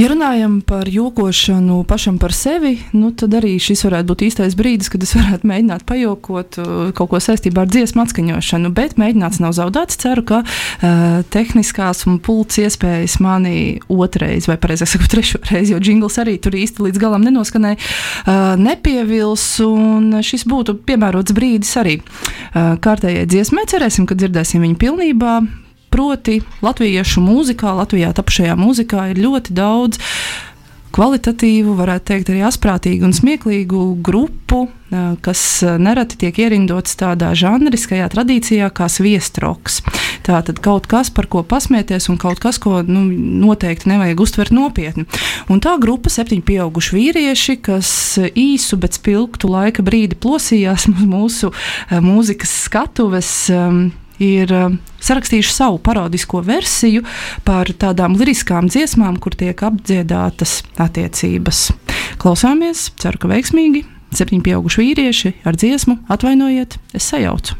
Ja runājam par jokošanu pašam par sevi, nu, tad arī šis varētu būt īstais brīdis, kad es varētu mēģināt pajokot uh, kaut ko saistībā ar dziesmu atskaņošanu. Bet mēģināts nav zaudēts. Ceru, ka uh, tehniskās un pults iespējas mani otrais, vai precīzāk sakot, trešo reizi, jo jingls arī tur īsti līdz galam nenoskanēja, uh, nepievils. Un šis būtu piemērots brīdis arī uh, kārtējai dziesmai. Cerēsim, ka dzirdēsim viņu pilnībā. Proti, latviešu mūzikā, Latvijā tapušajā mūzikā ir ļoti daudz kvalitatīvu, varētu teikt, arī asprātīgu un smieklīgu grupu, eh, kas eh, nereti tiek ierindots tādā žanriskajā tradīcijā, kā sviestroks. Tā tad kaut kas, par ko pasmieties, un kaut kas, ko nu, noteikti nevajag uztvert nopietni. Un tā grupa, septiņi pieauguši vīrieši, kas īsu, bet spilgtu laika brīdi plosījās mūsu eh, mūzikas skatuves. Um, ir uh, sarakstījuši savu parodisko versiju par tādām liriskām dziesmām, kur tiek apdziedātas attiecības. Klausāmies, ceru, ka veiksmīgi. Septiņi pieauguši vīrieši ar dziesmu Atvainojiet, es sajaucu.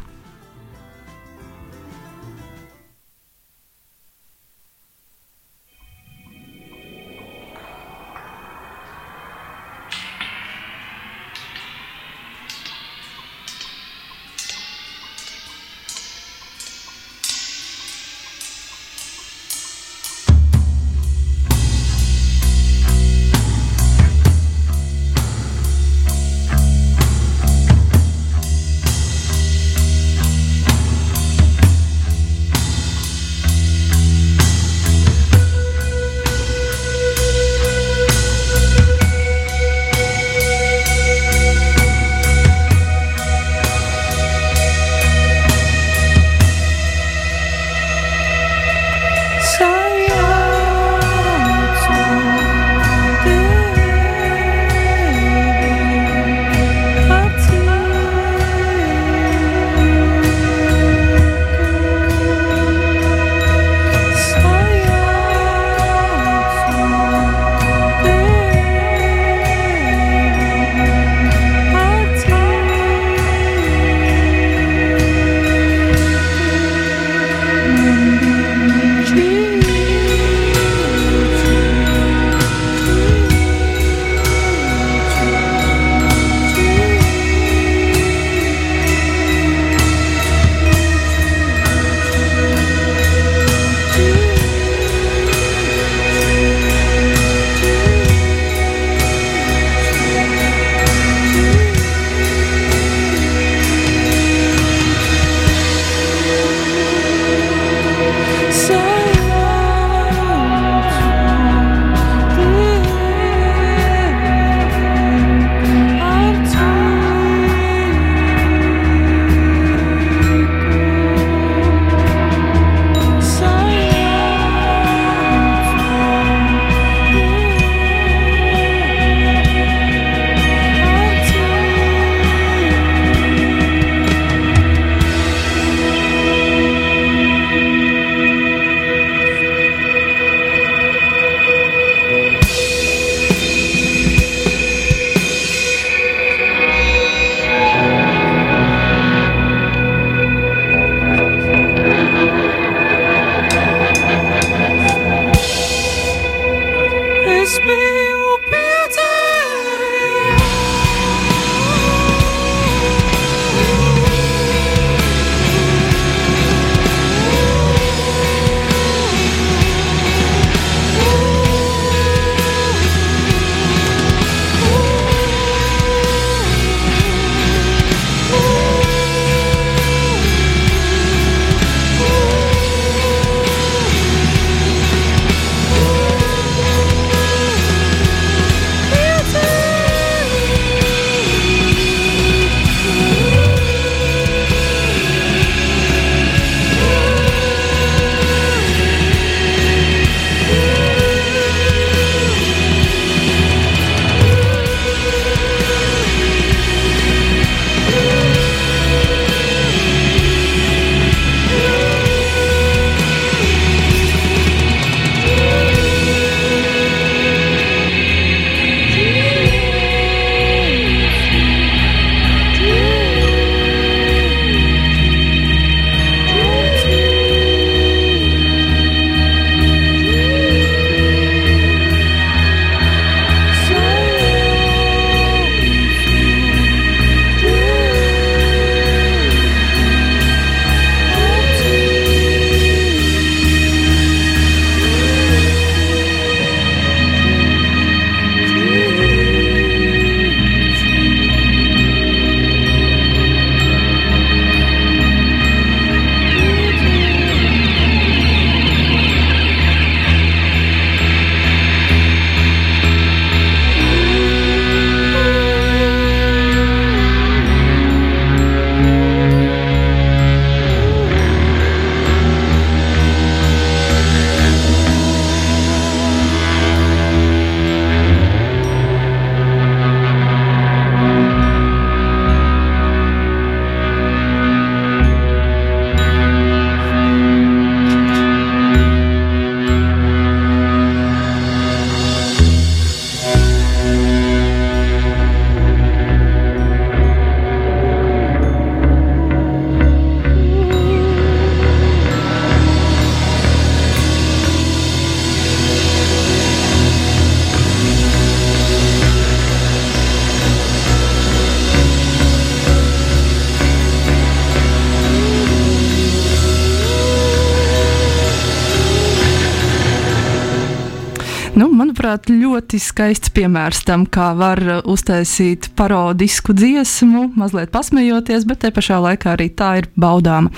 Manuprāt, ļoti skaists piemērs tam, kā var uh, uztaisīt parodisku dziesmu, mazliet pasmejoties, bet te pašā laikā arī tā ir baudāma.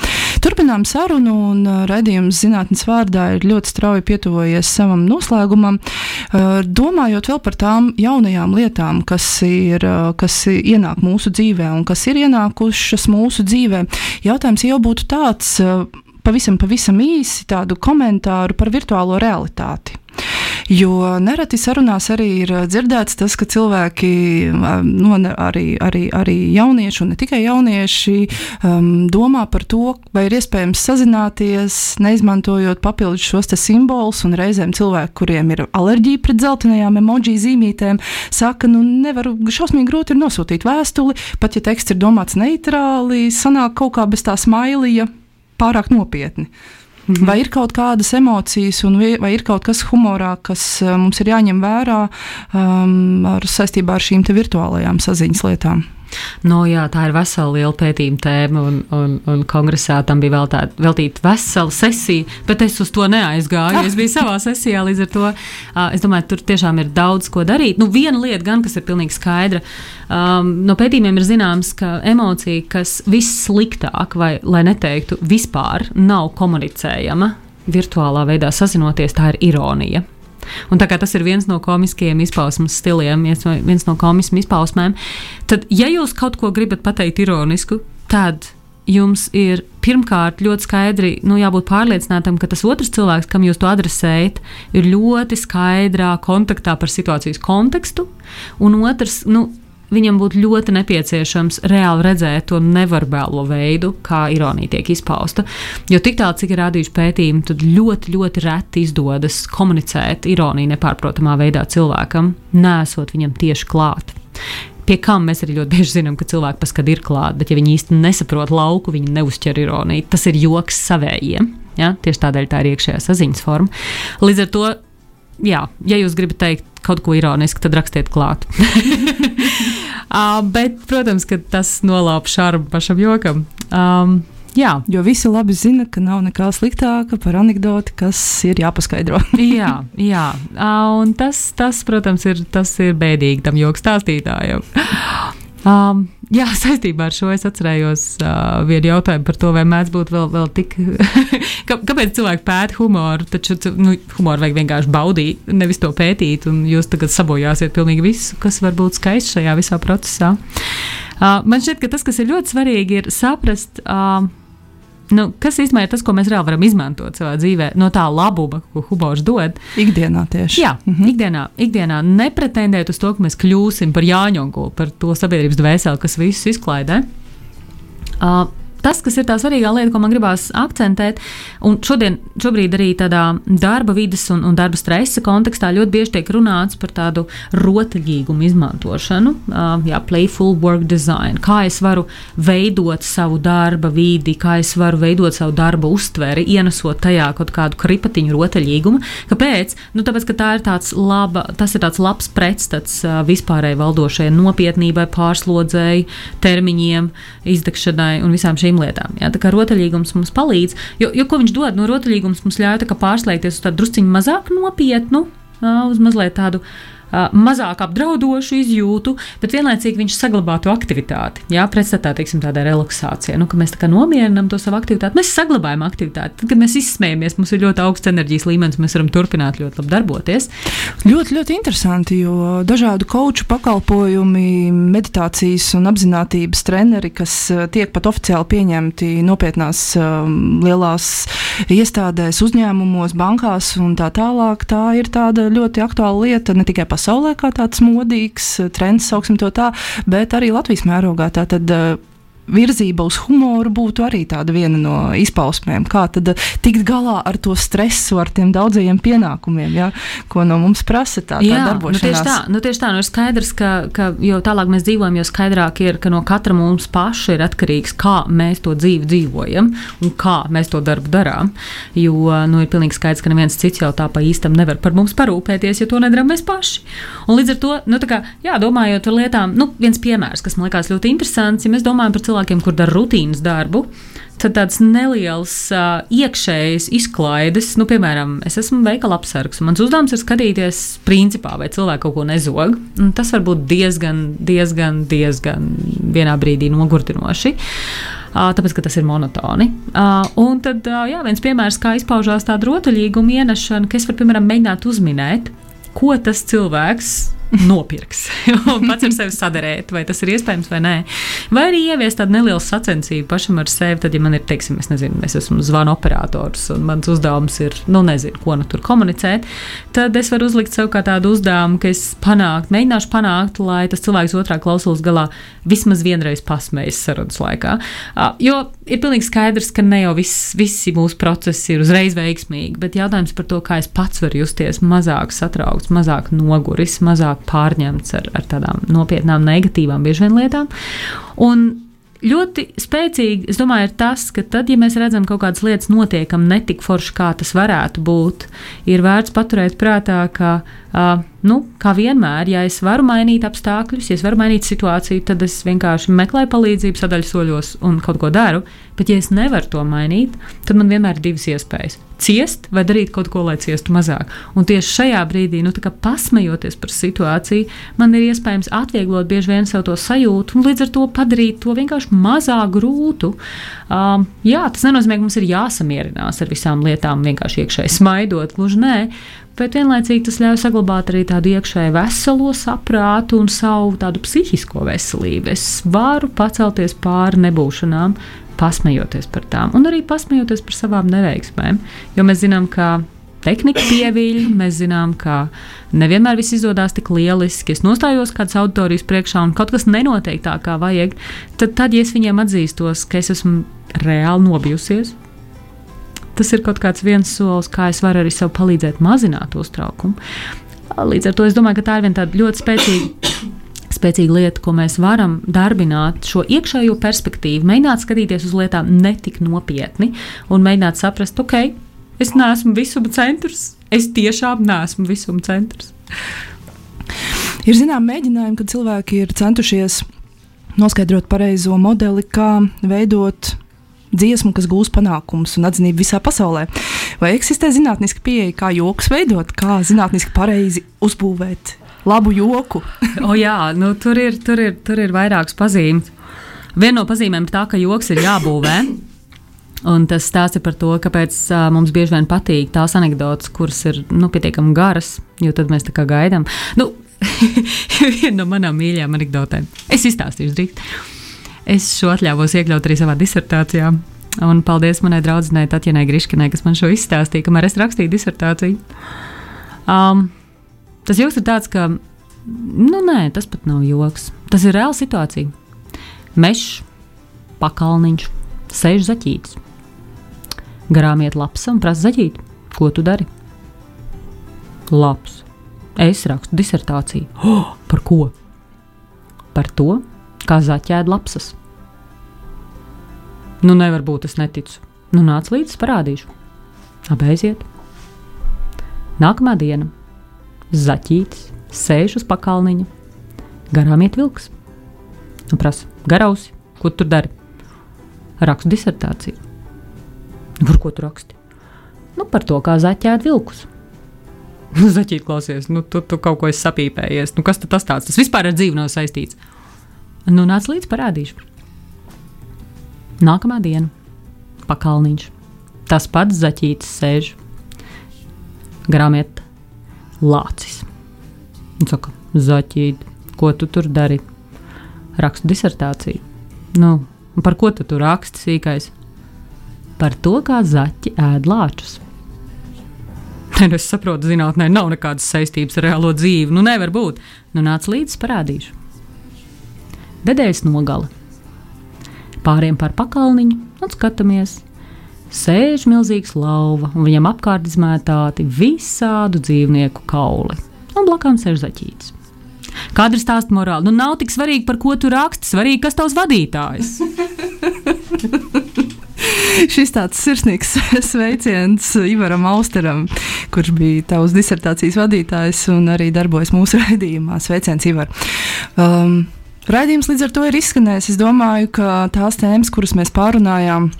Turpinām sarunu, un uh, raidījums zinātnes vārdā ir ļoti strauji pietuvojies savam noslēgumam. Uh, Domājot vēl par tām jaunajām lietām, kas, ir, kas ienāk mūsu dzīvē un kas ir ienākušas mūsu dzīvē, jautājums jau būtu tāds. Pavisam, pavisam īsi tādu komentāru par virtuālo realitāti. Jo nereti sarunās arī ir dzirdēts tas, ka cilvēki, no, arī, arī, arī jaunieši, un ne tikai jaunieši, um, domā par to, vai ir iespējams sazināties, neizmantojot papildus šos simbolus. Reizēm cilvēki, kuriem ir alerģija pret zeltainajām emoji zīmītēm, saka, nu nevaru, šausmīgi grūti ir nosūtīt vēstuli, pat ja teksts ir domāts neitrāli, sanāk kaut kā bez tā smailija pārāk nopietni. Mhm. Vai ir kaut kādas emocijas, un vai ir kaut kas humorā, kas uh, mums ir jāņem vērā um, ar, saistībā ar šīm virtuālajām saziņas lietām? No, jā, tā ir vesela liela pētījuma tēma, un, un, un kongresā tam bija veltāt, veltīta vesela sesija, bet es uz to neaizgāju. Es biju savā sesijā, līdz ar to es domāju, tur tiešām ir daudz ko darīt. Nu, viena lieta, gan, kas ir pilnīgi skaidra, um, no pētījumiem ir zināms, ka emocija, kas vissliktāk, vai lai neteiktu vispār, nav komunicējama virtuālā veidā sazinoties, tā ir ironija. Un tā kā tas ir viens no komiskiem izpausmes stiliem, viens no, viens no komiskiem izpausmēm, tad, ja jūs kaut ko gribat pateikt ironisku, tad jums ir pirmkārt ļoti skaidri nu, jābūt pārliecinātam, ka tas otrs cilvēks, kam jūs to adresējat, ir ļoti skaidrā kontaktā par situācijas kontekstu, un otrs, nu, viņam būtu ļoti nepieciešams reāli redzēt to neverbālo veidu, kā ironija tiek izpausta. Jo tik tālu, cik ir rādījuši pētījumi, tad ļoti, ļoti reti izdodas komunicēt ironiju nepārprotamā veidā cilvēkam, nesot viņam tieši klāt. Pie kam mēs arī ļoti bieži zinām, ka cilvēki paskat ir klāt, bet ja viņi īsti nesaprot lauku, viņi neuzķer ironiju. Tas ir joks savējiem. Ja? Tieši tādēļ tā ir iekšējā saziņas forma. Līdz ar to, jā, ja jūs gribat teikt kaut ko ironisku, tad rakstiet klāt. uh, bet, protams, ka tas nolaupa šāru pašam jokam. Um, jā, Jo visi labi zina, ka nav nekā sliktāka par anekdoti, kas ir jāpaskaidro. jā, jā. Uh, un tas, tas, protams, ir, tas ir bēdīgi tam joku stāstītājam. Um, jā, saistībā ar šo es atcerējos uh, vienu jautājumu par to, vai mēdz būt vēl, vēl tik. Kā- Kāpēc cilvēki pēta humoru? Taču nu, humoru vajag vienkārši baudīt, nevis to pētīt, un jūs tagad sabojāsiet pilnīgi visu, kas var būt skaists šajā visā procesā. Uh, man šķiet, ka tas, kas ir ļoti svarīgi, ir saprast. Uh, Nu, kas īstenībā ir tas, ko mēs reāli varam izmantot savā dzīvē, no tā labuma, ko humors dod? Ikdienā tieši. Jā, mm -hmm. ikdienā, ikdienā nepretendēt uz to, ka mēs kļūsim par Jāņogu, par to sabiedrības dvēseli, kas visus izklaidē. Uh, Tas, kas ir tā svarīgā lieta, ko man gribās akcentēt, un šodien, šobrīd arī tādā darba vidas un, un darba stresa kontekstā ļoti bieži tiek runāts par tādu rotaļīgumu izmantošanu, uh, jā, playful work design, kā es varu veidot savu darba vidi, kā es varu veidot savu darba uztveri, ienesot tajā kaut kādu kripatiņu rotaļīgumu. Kāpēc? Nu, tāpēc, ka tā ir tāds laba, tas ir tāds labs pretstats uh, vispārēji valdošajai nopietnībai, pārslodzēji, termiņiem, izdegšanai un visām šīm lietām. Jā, tā kā rotaļīgums mums palīdz, jo, jo ko viņš dod? No rotaļīgums mums ļauj pārslēgties uz tādu drusciņu mazāk nopietnu, uz mazliet tādu ā, mazāk apdraudošu izjūtu, bet vienlaicīgi viņš saglabā to aktivitāti. Jā, pretstatā teiksim, tādai relaksācijai, nu, ka mēs tā nomierinām to savu aktivitāti. Mēs saglabājam aktivitāti. Tad, kad mēs izsmējamies, mums ir ļoti augsts enerģijas līmenis, mēs varam turpināt ļoti labi darboties. Ļoti, ļoti interesanti, jo dažādu koču pakalpojumi, meditācijas un apziņotības treneri, kas tiek pat oficiāli pieņemti nopietnās lielās iestādēs, uzņēmumos, bankās un tā tālāk, tā ir tāda ļoti aktuāla lieta ne tikai pasaulē, kā tāds modīgs eh, trends, sauksim to tā, bet arī Latvijas mērogā. Tātad, eh, virzība uz humoru būtu arī tāda viena no izpausmēm. Kā tad eh, tikt galā ar to stresu, ar tiem daudzajiem pienākumiem, ja, ko no mums prasa tā, tā Jā, nu darbošanās. tieši tā, nu tieši tā nu ir skaidrs, ka, ka jo tālāk mēs dzīvojam, jo skaidrāk ir, ka no katra mums paša ir atkarīgs, kā mēs to dzīvi dzīvojam un kā mēs to darbu darām. Jo nu, ir pilnīgi skaidrs, ka neviens cits jau tā pa īstam nevar par mums parūpēties, ja to nedarām mēs paši. Un līdz ar to, nu, kā, jā, domājot par lietām, nu, viens piemērs, kas man liekas ļoti interesants, ja mēs domājam par cilvēkiem, kur dara rutīnas darbu. tad tāds neliels uh, iekšējs izklaides, nu, piemēram, es esmu veikala apsargs, un mans uzdevums ir skatīties, principā, vai cilvēks kaut ko nezog. Tas var būt diezgan, diezgan, diezgan vienā brīdī nogurdinoši. Uh, tāpēc, ka tas ir monotoni. Uh, un tad, uh, jā, viens piemērs, kā izpaužās tāda rotaļīguma ienešana, ka es varu, piemēram, mēģināt uzminēt, ko tas cilvēks nopirks pats ar sevi sadarēt, vai tas ir iespējams vai nē. Vai arī ieviest tādu nelielu sacensību pašam ar sevi, tad, ja man ir, teiksim, es nezinu, es esmu zvanu operators un mans uzdevums ir, nu, nezinu, ko nu tur komunicēt, tad es varu uzlikt sev kā tādu uzdevumu, ka es panākt, mēģināšu panākt, lai tas cilvēks otrā klausulas galā vismaz vienreiz pasmējas sarunas laikā. Jo ir pilnīgi skaidrs, ka ne jau viss, visi mūsu procesi ir uzreiz veiksmīgi, bet jautājums par to, kā es pats varu justies mazāk satraukts, mazāk noguris, mazāk pārņemts ar, ar tādām nopietnām, negatīvām, bieži vien lietām. Un ļoti spēcīgi, es domāju, ir tas, ka tad, ja mēs redzam kaut kādas lietas notiekam netik forši, kā tas varētu būt, ir vērts paturēt prātā, ka, uh, nu, kā vienmēr, ja es varu mainīt apstākļus, ja es varu mainīt situāciju, tad es vienkārši meklēju palīdzību sadaļsoļos un kaut ko daru. Bet, ja es nevaru to mainīt, tad man vienmēr ir divas iespējas ciest vai darīt kaut ko, lai ciestu mazāk. Un tieši šajā brīdī, nu, pasmejoties par situāciju, man ir iespējams atvieglot bieži vien sev to sajūtu un līdz ar to padarīt to vienkārši mazāk grūtu. Um, jā, tas nenozīmē, ka mums ir jāsamierinās ar visām lietām, vienkārši iekšēji smaidot, gluži nē. Bet vienlaicīgi tas ļauj saglabāt arī tādu iekšēju veselo saprātu un savu tādu psihisko veselību. Es varu pacelties pāri nebūšanām, pasmejoties par tām, un arī pasmejoties par savām neveiksmēm. Jo mēs zinām, ka tehnika pievīļ, mēs zinām, ka nevienmēr viss izdodas tik lieliski. Es nostājos kādas auditorijas priekšā, un kaut kas nenotiek tā, kā vajag. Tad, tad ja es viņiem atzīstos, ka es esmu reāli nobijusies, tas ir kaut kāds viens solis, kā es varu arī sev palīdzēt mazināt uztraukumu. Līdz ar to es domāju, ka tā ir viena tāda ļoti spēcīga spēcīga lieta, ko mēs varam darbināt, šo iekšējo perspektīvu, mēģināt skatīties uz lietām netik nopietni un mēģināt saprast, ok, es neesmu visuma centrs, es tiešām neesmu visuma centrs. Ir zināms, mēģinājumi, kad cilvēki ir centušies noskaidrot pareizo modeli, kā veidot dziesmu, kas gūs panākumus un atzinību visā pasaulē. Vai eksistē zinātniska pieeja, kā joks veidot, kā zinātniski pareizi uzbūvēt labu joku. o, jā, nu, tur, ir, tur, ir, tur ir vairākas pazīmes. Viena no pazīmēm ir tā, ka joks ir jābūvē. Un tas stāsta par to, kāpēc uh, mums bieži vien patīk tās anekdotas, kuras ir nu, pietiekami garas, jo tad mēs tā kā gaidām. Nu, viena no manām mīļākajām anekdotēm. Es izstāstīšu drīz. Es šo atļāvos iekļaut arī savā disertācijā. Un paldies manai draudzenei Tatjanai Griškinai, kas man šo izstāstīja, kamēr es rakstīju disertāciju. Um, Tas joks ir tāds, ka, nu, nē, tas pat nav joks. Tas ir reāla situācija. Mežs, pakalniņš, sēž zaķītis. Garām iet lapas un prasa zaķīt, ko tu dari? Labs. Es rakstu disertāciju. Oh, par ko? Par to, kā zaķēda lapsas. Nu, nevar būt, es neticu. Nu, nāc līdzi, parādīšu. Abeiziet. Nākamā diena zaķītis, sēž uz pakalniņa, garām iet vilks. Un prasa, garausi, ko tu tur dari? Rakstu disertāciju. Par ko tu raksti? Nu, par to, kā zaķēt vilkus. Nu, zaķīt, klausies, nu, tu, tu kaut ko esi sapīpējies. Nu, kas tas tāds? Tas vispār ar dzīvi nav saistīts. Nu, nāc līdzi, parādīšu. Nākamā diena - pakalniņš. Tas pats zaķītis sēž. Garām iet lācis. Viņš saka, zaķīt, ko tu tur dari? Rakstu disertāciju. Nu, par ko tu tur raksti sīkais? Par to, kā zaķi ēd lāčus. Es saprotu, zinātnē nav nekādas saistības ar reālo dzīvi. Nu, nevar būt. Nu, nāc līdzi, parādīšu. Dedēļas nogala. Pāriem par pakalniņu un skatāmies, sēž milzīgs lauva, un viņam apkārt izmētāti visādu dzīvnieku kauli, un blakām sēž zaķītis. Ir stāsta morāla? Nu, nav tik svarīgi, par ko tu raksti, svarīgi, kas tavs vadītājs. Šis tāds sirsnīgs sveiciens Ivaram Austeram, kurš bija tavs disertācijas vadītājs un arī darbojas mūsu raidījumā. Sveiciens, Ivar! Um, Raidījums līdz ar to ir izskanējis. Es domāju, ka tās tēmas, kuras mēs pārunājām,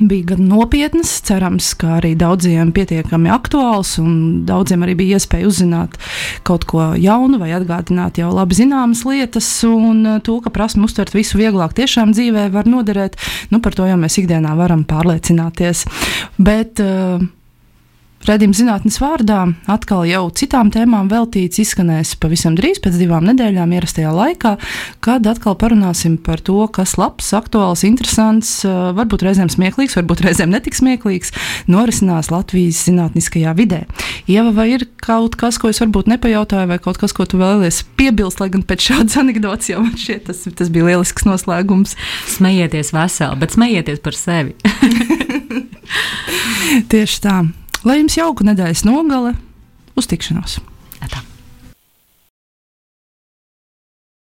bija gan nopietnas, cerams, ka arī daudziem pietiekami aktuāls, un daudziem arī bija iespēja uzzināt kaut ko jaunu vai atgādināt jau labi zināmas lietas, un uh, to, ka prasme uztvert visu vieglāk tiešām dzīvē var noderēt, nu, par to jau mēs ikdienā varam pārliecināties. Bet, uh, Redījuma zinātnes vārdā atkal jau citām tēmām veltīts izskanēs pavisam drīz pēc divām nedēļām ierastajā laikā, kad atkal parunāsim par to, kas labs, aktuāls, interesants, varbūt reizēm smieklīgs, varbūt reizēm netik smieklīgs, norisinās Latvijas zinātniskajā vidē. Ieva, vai ir kaut kas, ko es varbūt nepajautāju, vai kaut kas, ko tu vēlies piebilst, lai gan pēc šādas anekdotas jau man šķiet, tas, tas bija lielisks noslēgums. Smējieties veseli, bet smējieties par sevi. Tieši tā. Lai jums jauka nedēļas nogale, uz tikšanos!